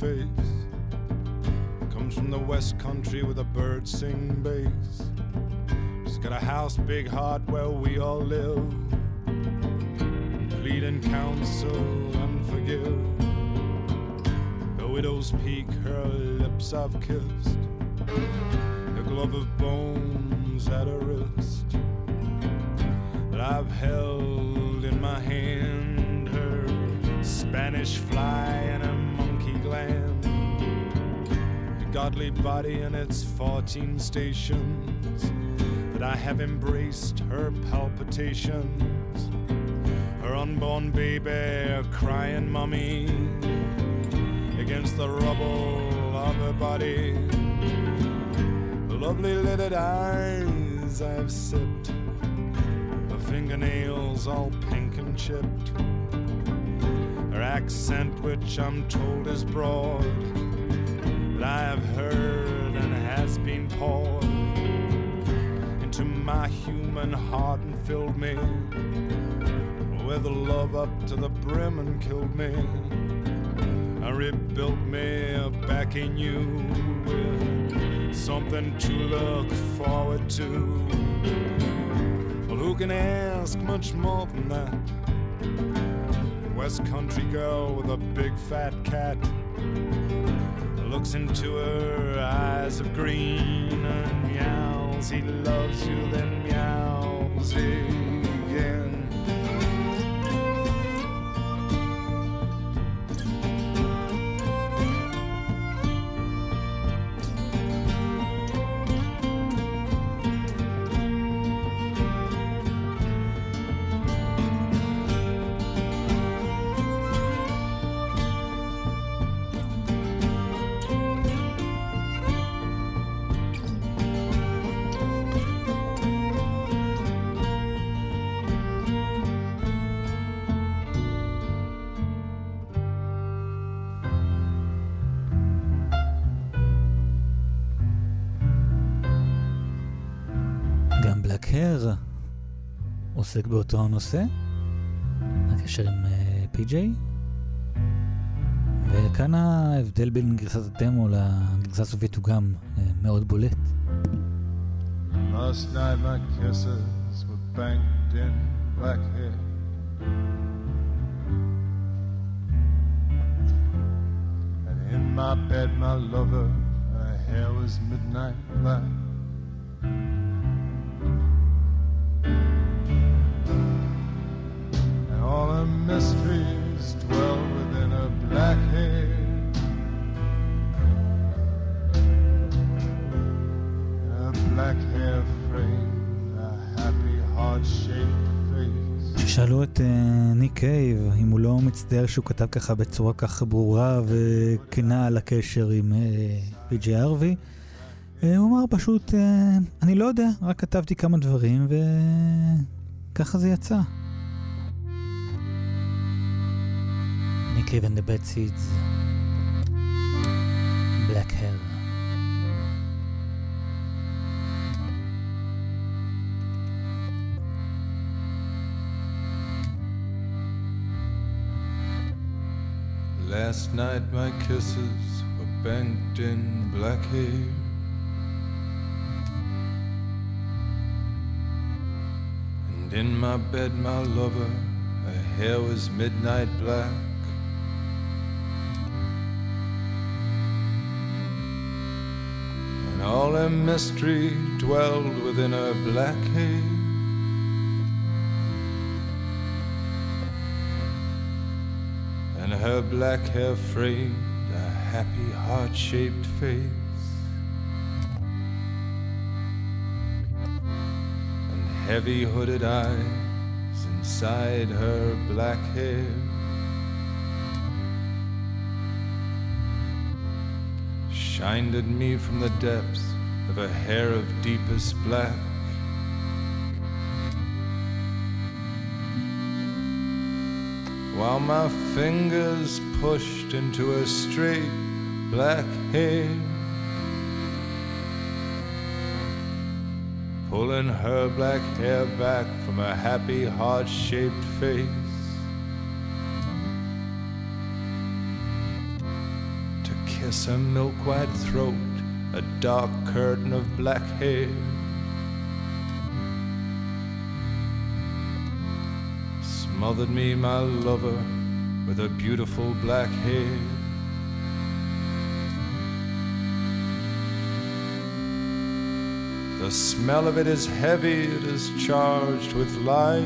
Face comes from the west country with a bird sing bass. She's got a house, big heart where we all live. Plead and counsel and forgive. A widow's peak, her lips I've kissed. A glove of bones at her wrist that I've held in my hand her Spanish fly body and its 14 stations. That I have embraced her palpitations, her unborn baby, a crying mummy against the rubble of her body. Lovely lidded eyes I've sipped her fingernails all pink and chipped. Her accent, which I'm told is broad, that I have heard and has been poured into my human heart and filled me with love up to the brim and killed me. I rebuilt me back in you with something to look forward to. Well, who can ask much more than that? West country girl with a big fat cat looks into her eyes of green and meows. He loves you, then meows again. באותו הנושא, הקשר עם אה, פי.ג'יי. וכאן ההבדל בין גרסת הדמו לגרסה הסופית הוא גם אה, מאוד בולט. In my bed, my lover, her hair was midnight black. שאלו את אה, ניק קייב אם הוא לא מצטער שהוא כתב ככה בצורה כך ברורה וכנה על הקשר עם אה, פי.ג'י uh, ארווי, uh, הוא אמר פשוט, אני לא יודע, רק כתבתי כמה דברים וככה זה יצא. ניק קייב and the bad seeds. Last night my kisses were banked in black hair. And in my bed, my lover, her hair was midnight black. And all her mystery dwelled within her black hair. Her black hair framed a happy heart shaped face. And heavy hooded eyes inside her black hair. Shined at me from the depths of a hair of deepest black. While my fingers pushed into her straight black hair. Pulling her black hair back from her happy heart shaped face. To kiss her milk white throat, a dark curtain of black hair. Smothered me, my lover, with her beautiful black hair. The smell of it is heavy, it is charged with life.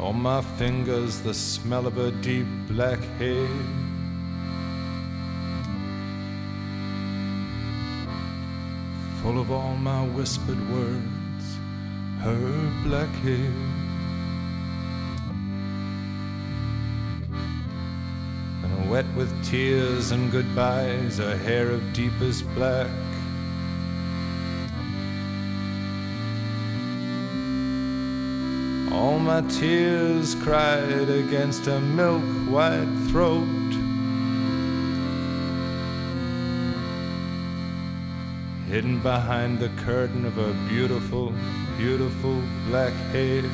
On my fingers, the smell of her deep black hair. Of all my whispered words, her black hair. And wet with tears and goodbyes, her hair of deepest black. All my tears cried against her milk white throat. Hidden behind the curtain of her beautiful, beautiful black hair.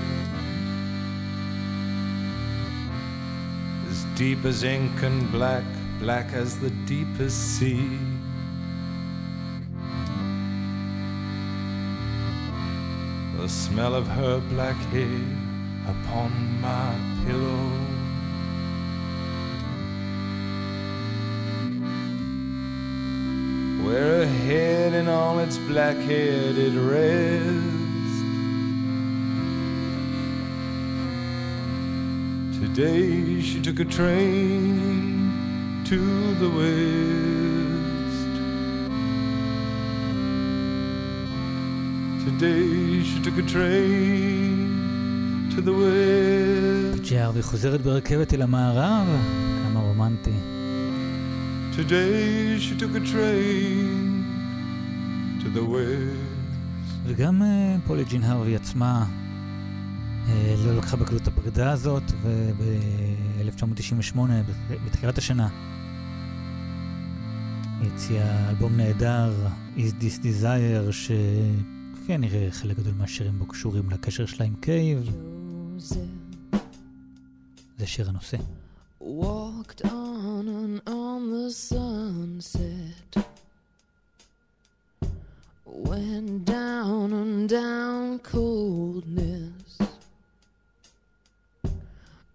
As deep as ink and black, black as the deepest sea. The smell of her black hair upon my pillow. where her head in all its black hair did rest. Today she took a train to the west. Today she took a train to the west. ג'ארבי חוזרת ברכבת אל המערב, כמה רומנטי. Today she took a train to the west. וגם uh, פולי ג'ין הרווי עצמה uh, לא לקחה בקלות את הפרידה הזאת, וב-1998, בתחילת השנה, היא הציעה אלבום נהדר, Is This Desire, שכפי הנראה חלק גדול מהשירים בו קשורים לקשר שלה עם קייב. זה שיר הנושא. walked on and on the sunset. Went down and down coldness.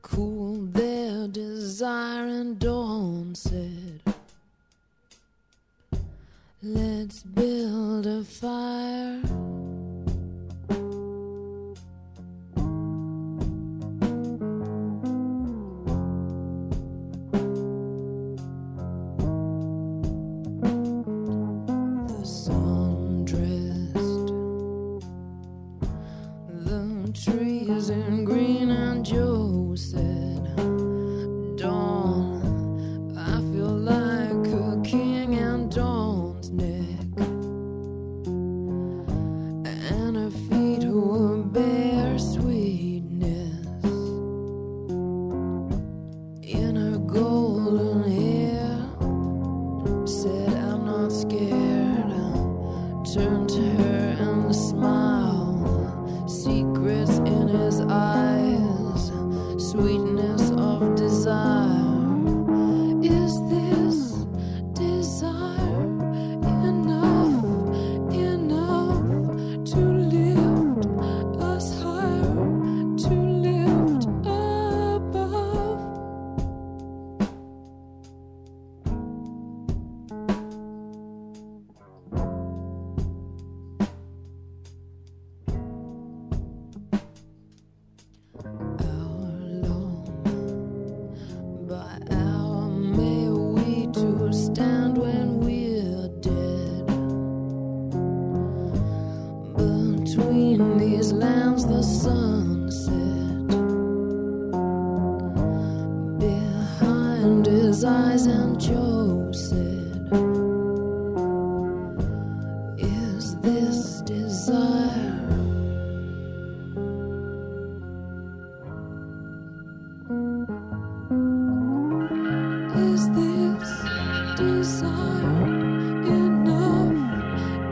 Cooled their desire and dawn said, Let's build a fire.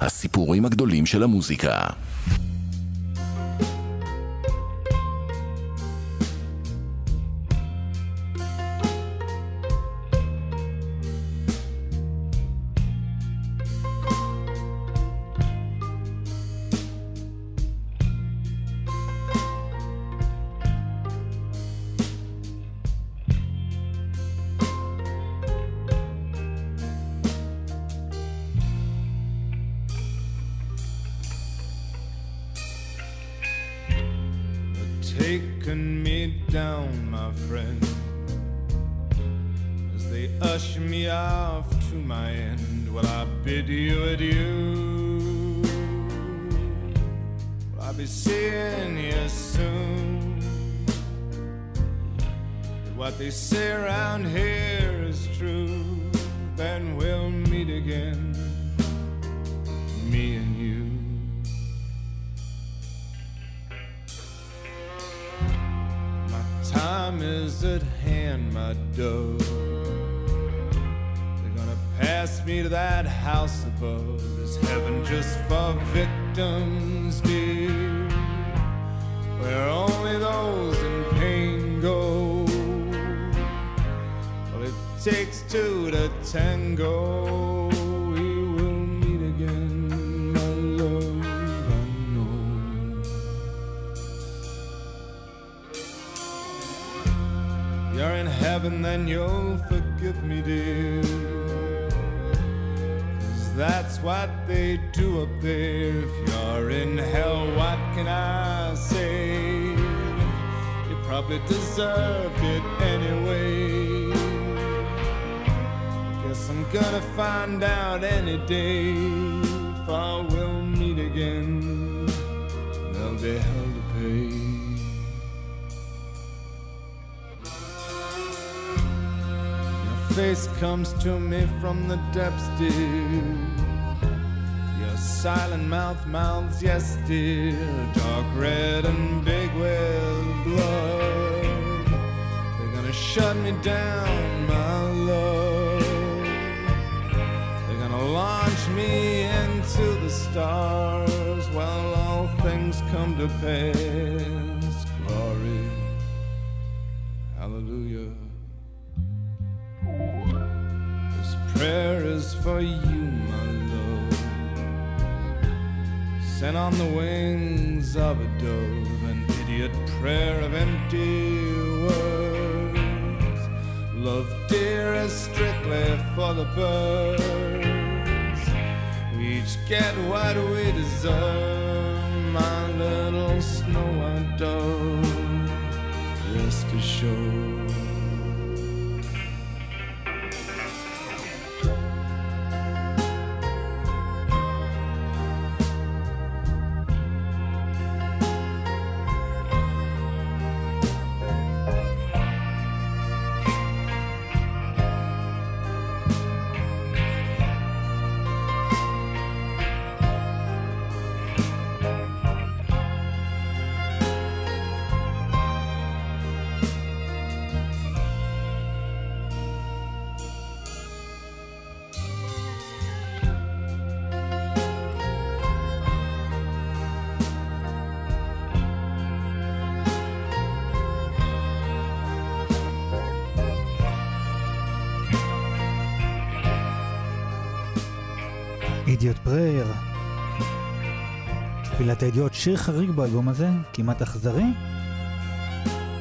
הסיפורים הגדולים של המוזיקה. did. get what we deserve. אידיוט פרייר. תפילת הידיעות, שיר חריג באלבום הזה, כמעט אכזרי.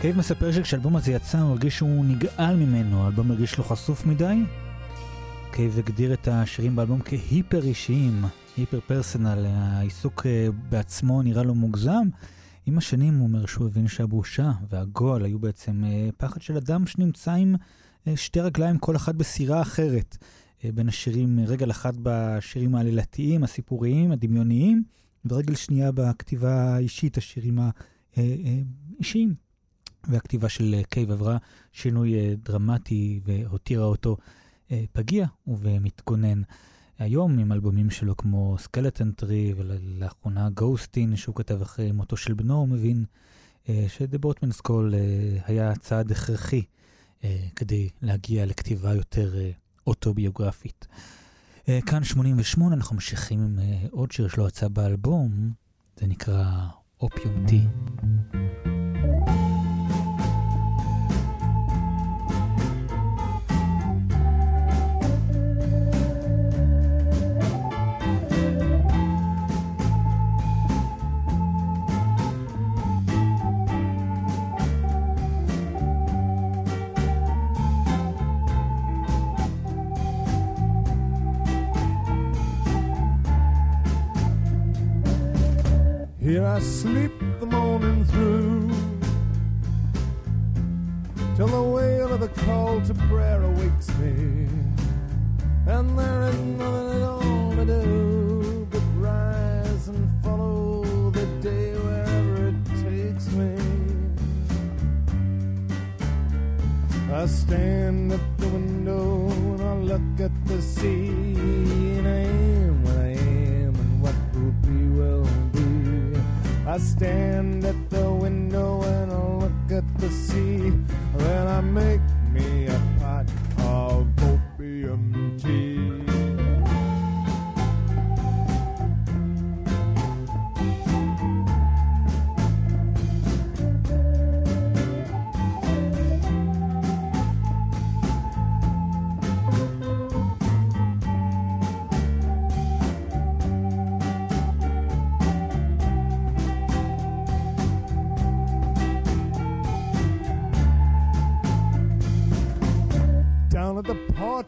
קייב מספר שכשהאלבום הזה יצא הוא הרגיש שהוא נגעל ממנו, האלבום הרגיש לו חשוף מדי. קייב הגדיר את השירים באלבום כהיפר אישיים, היפר פרסונל, העיסוק אה, בעצמו נראה לו מוגזם. עם השנים הוא אומר שהוא הבין שהבושה והגועל היו בעצם אה, פחד של אדם שנמצא עם אה, שתי רגליים, כל אחת בסירה אחרת. בין השירים, רגל אחת בשירים העלילתיים, הסיפוריים, הדמיוניים, ורגל שנייה בכתיבה האישית, השירים האישיים. והכתיבה של קייב עברה שינוי דרמטי והותירה אותו פגיע ומתגונן. היום עם אלבומים שלו כמו סקלטן טרי ולאחרונה גוסטין שהוא כתב אחרי מותו של בנו, הוא מבין אה, ש"דה בוטמנס קול" אה, היה צעד הכרחי אה, כדי להגיע לכתיבה יותר אה, אוטוביוגרפית. אה, כאן 88, אנחנו ממשיכים עם אה, עוד שיר שלו יצא באלבום, זה נקרא אופיום טי. Here I sleep the morning through till the wail of the call to prayer awakes me, and there is nothing at all to do but rise and follow the day wherever it takes me. I stand at the window and I look at the sea, I stand at the window and I look at the sea. Then I make me a pot of opium tea.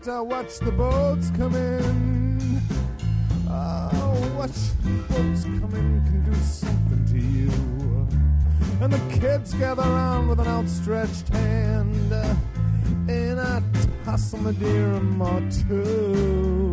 I watch the boats come in. Oh, watch the boats come in can do something to you. And the kids gather round with an outstretched hand. And I toss them a dirham or two.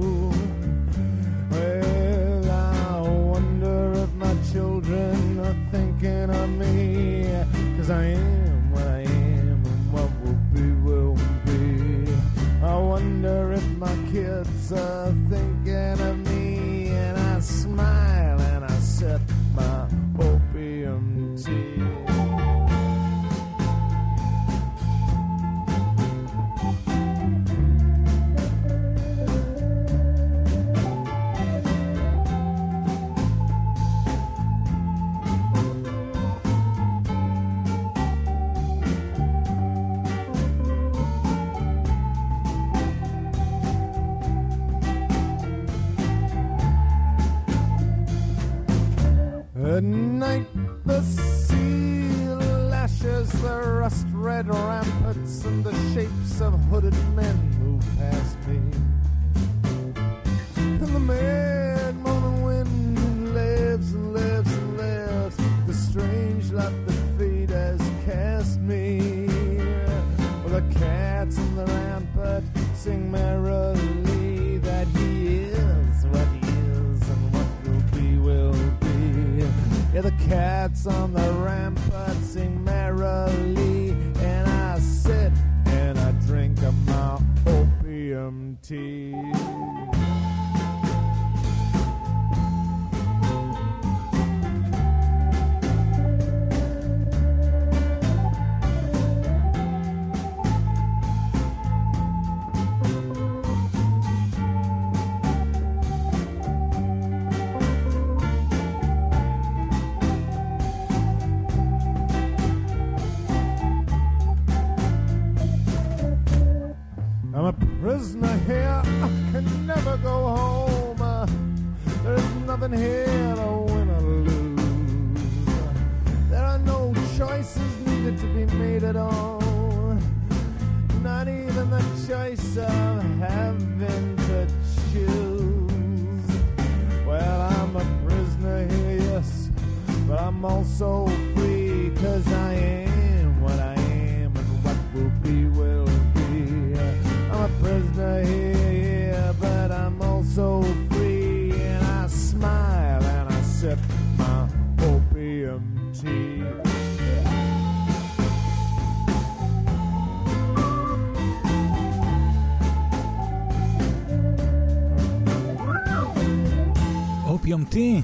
טי,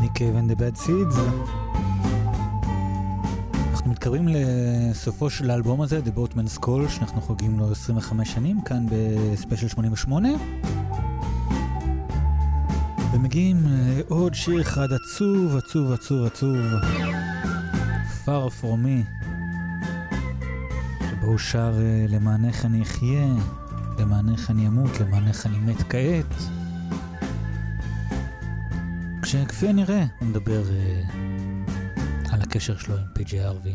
ניק and the bad seeds. אנחנו מתקרבים לסופו של האלבום הזה, The Boatman's Call, שאנחנו חוגגים לו 25 שנים, כאן בספיישל 88. ומגיעים לעוד שיר אחד עצוב, עצוב, עצוב, עצוב. Far From Me, שבו הוא שר אה, למענך אני אחיה, למענך אני אמות, למענך אני מת כעת. כשכפי הנראה הוא מדבר uh, על הקשר שלו עם פי.ג'י ארווי.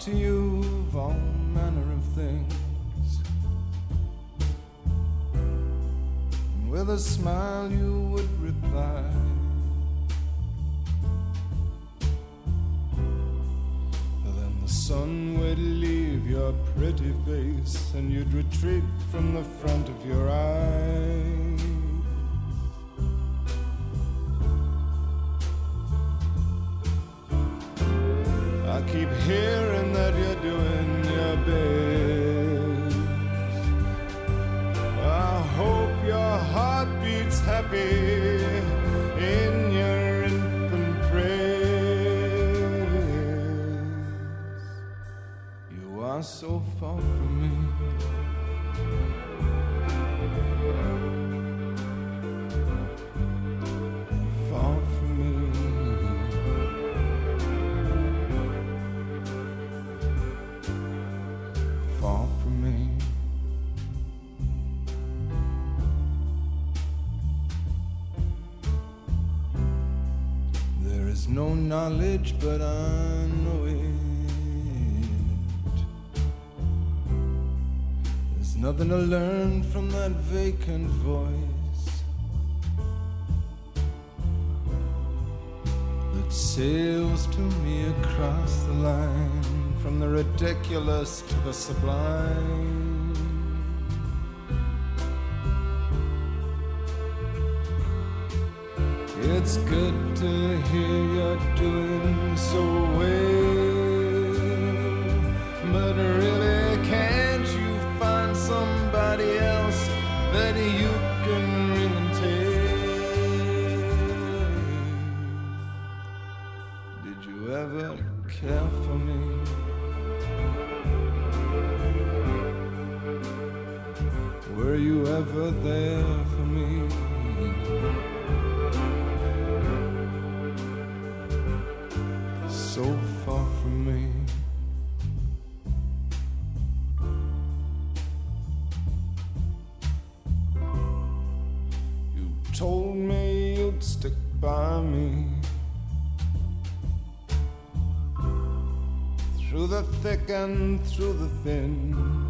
To you of all manner of things. And with a smile you would reply. Then the sun would leave your pretty face, and you'd retreat from the front of your eyes. Knowledge, but I know it. There's nothing to learn from that vacant voice that sails to me across the line from the ridiculous to the sublime. It's good to hear you're doing so well. But really, can't you find somebody else that you can ring and tell? Did you ever care for me? Were you ever there? through the thin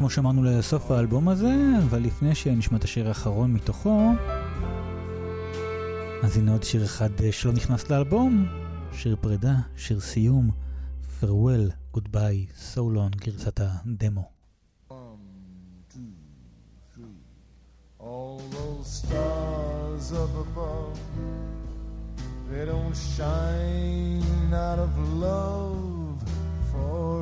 כמו שאמרנו לסוף האלבום הזה, אבל לפני שנשמע את השיר האחרון מתוכו, אז הנה עוד שיר אחד אה, שלא נכנס לאלבום, שיר פרידה, שיר סיום, farewell, goodby, so long, גרסת הדמו. All those stars up above, they don't shine out of love for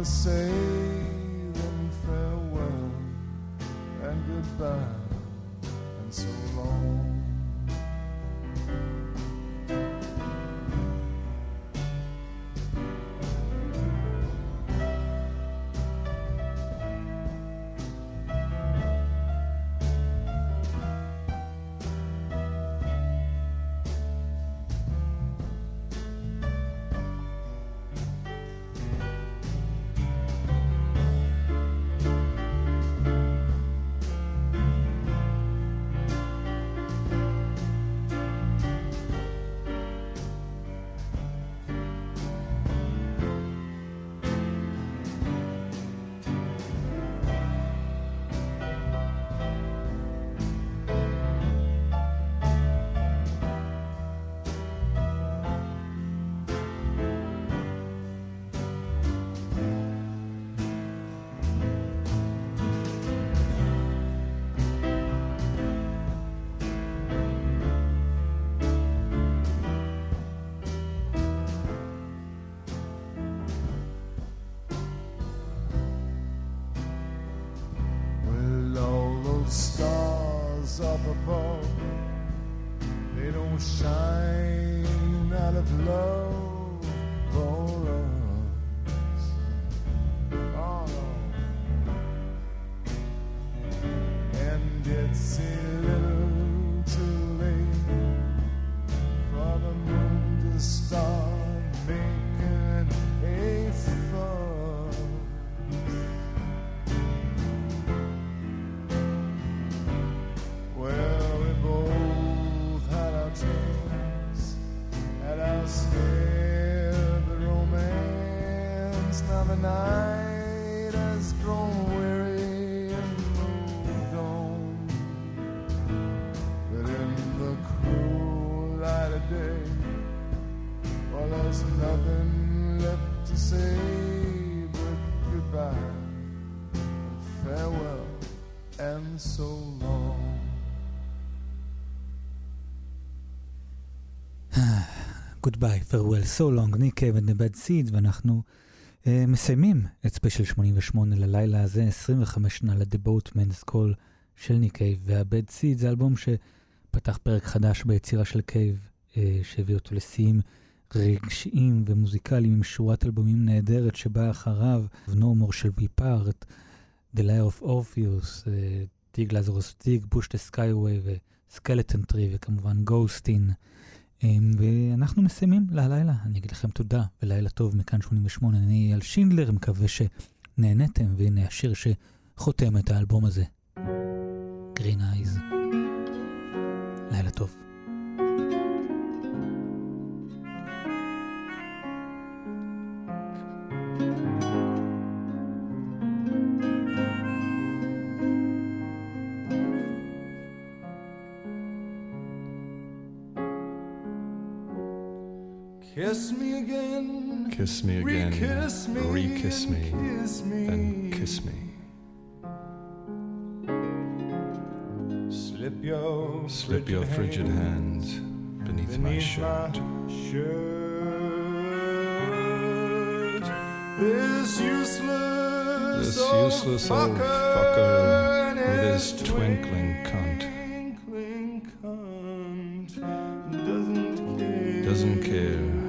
To say them farewell and goodbye. Farewell, so long, ניק and the bad seeds, ואנחנו uh, מסיימים את ספיישל 88 ללילה הזה, 25 שנה ל-The Boatman's Call של ניק קייב וה-Bad Seeds, זה אלבום שפתח פרק חדש ביצירה של קייב, uh, שהביא אותו לשיאים רגשיים ומוזיקליים עם שורת אלבומים נהדרת שבאה אחריו, No More של We Part, The Lair of Orpheus, טיג לזרוס טיג, בוש דה סקייווי וסקלטון טרי וכמובן גוסטין. אמ, ואנחנו מסיימים להלילה, אני אגיד לכם תודה ולילה טוב מכאן 88, אני אייל שינדלר, מקווה שנהנתם, והנה השיר שחותם את האלבום הזה, Green Eyes. Kiss me again. Kiss me again, Re-kiss me. re-kiss me, Kiss me. then kiss me. Slip your Slip your frigid hands beneath my shirt. shirt. This useless, This old useless old fucker, fucker and with his twinkling cunt twinkling cunt doesn't care. doesn't care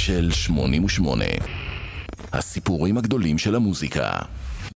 ספיישל 88 הסיפורים הגדולים של המוזיקה